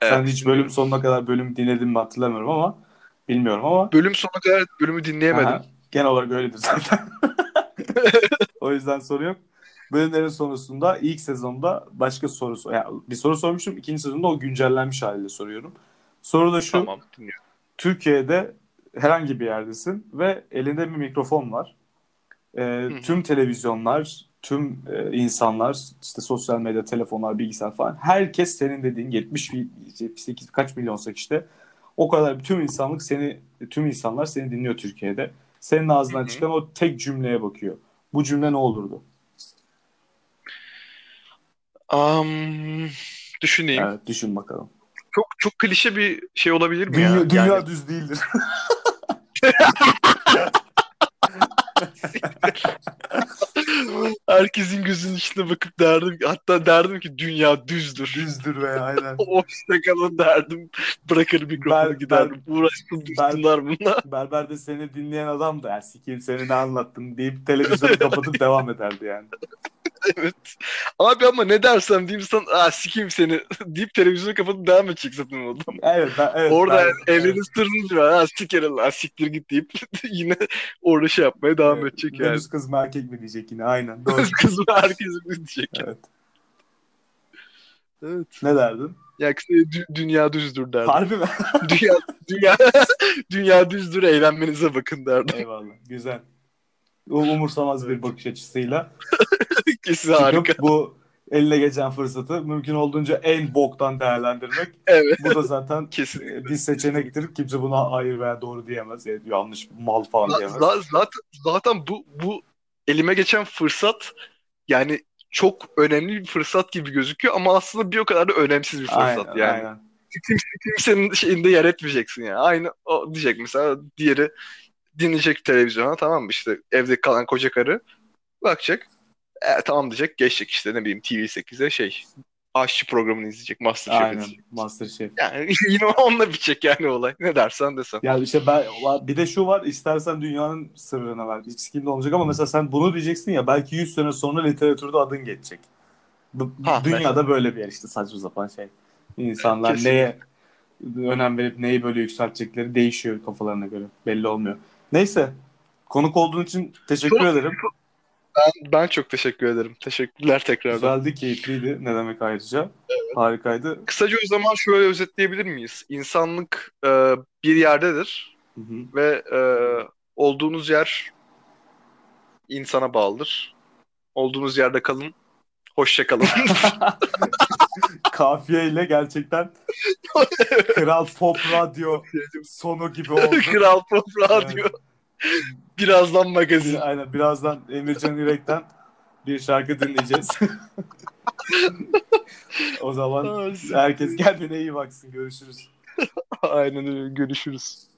Evet. Sen hiç bölüm sonuna kadar bölüm dinledin mi hatırlamıyorum ama Bilmiyorum ama Bölüm sonuna kadar bölümü dinleyemedim. Aha, genel olarak öyledir zaten. o yüzden soru yok. Bölümlerin sonrasında ilk sezonda başka soru sor- yani bir soru sormuştum. İkinci sezonda o güncellenmiş haliyle soruyorum. Soru da şu. Tamam dinliyorum. Türkiye'de herhangi bir yerdesin ve elinde bir mikrofon var. Hı. tüm televizyonlar, tüm e, insanlar, işte sosyal medya, telefonlar, bilgisayar falan herkes senin dediğin 70 78 kaç milyonsak işte o kadar tüm insanlık seni tüm insanlar seni dinliyor Türkiye'de. Senin ağzından çıkan o tek cümleye bakıyor. Bu cümle ne olurdu? Am, düşüneyim. Evet, düşün bakalım. Çok çok klişe bir şey olabilir mi Dünya, ya? dünya Yani düz değildir. herkesin gözünün içine bakıp derdim hatta derdim ki dünya düzdür. Düzdür veya aynen. Hoşça kalın derdim. Bırakır mikrofonu Ben- giderdim. Uğraşsın dursunlar bunlar. Berberde seni dinleyen adam da ya sikeyim seni ne anlattın deyip televizyonu kapatıp devam ederdi yani. evet. Abi ama ne dersem diyeyim sana Aa, sikeyim seni deyip televizyonu kapatıp devam edecek zaten o adam. Evet, ben, evet. Orada ben- yani evrenin sırrını diyor. Ha sikerim lan siktir git deyip yine orada şey yapmaya devam evet. edecek yani. Venüs kız mı erkek mi diyecek yine aynen. Doğru. Kızım herkes diyecek. evet. Evet. Ne derdin? Ya kısaca dü- dünya düzdür derdim. Harbi mi? dünya dünya dünya düzdür eğlenmenize bakın derdim. Eyvallah. Güzel. Umursamaz bir bakış açısıyla Çıkıp harika. bu eline geçen fırsatı mümkün olduğunca en boktan değerlendirmek. Evet. Bu da zaten Kesin. e, bir seçenektir. Kimse buna hayır veya doğru diyemez. Yani yanlış mal falan diyemez. za- zaten zaten bu bu elime geçen fırsat yani çok önemli bir fırsat gibi gözüküyor ama aslında bir o kadar da önemsiz bir fırsat Aynen, yani. aynen. Kimse, kimsenin şeyinde yer etmeyeceksin yani. Aynı o diyecek mesela diğeri dinleyecek televizyona tamam mı işte evde kalan koca karı bakacak. E, tamam diyecek geçecek işte ne bileyim TV8'e şey aşçı programını izleyecek Masterchef Aynen. izleyecek. Masterchef. Yani yine onunla bitecek yani olay. Ne dersen desen. Ya işte ben bir de şu var istersen dünyanın sırrına ver. Hiç sikimde olmayacak ama mesela sen bunu diyeceksin ya belki 100 sene sonra literatürde adın geçecek. Bu, Ha, dünyada böyle bir yer işte saçma sapan şey. İnsanlar Kesinlikle. neye önem verip neyi böyle yükseltecekleri değişiyor kafalarına göre. Belli olmuyor. Neyse. Konuk olduğun için teşekkür Çok- ederim. Ben çok teşekkür ederim. Teşekkürler tekrardan. Güzeldi, keyifliydi. Ne demek ayrıca. Harikaydı. Kısaca o zaman şöyle özetleyebilir miyiz? İnsanlık e, bir yerdedir Hı hı. ve e, olduğunuz yer insana bağlıdır. Olduğunuz yerde kalın. Hoşça kalın. Kafiyeyle gerçekten Kral Pop Radyo sonu gibi oldu. Kral Pop Radyo. Birazdan magazin. Aynen birazdan Emircan İrek'ten bir şarkı dinleyeceğiz. o zaman herkes kendine iyi baksın. Görüşürüz. Aynen öyle. Görüşürüz.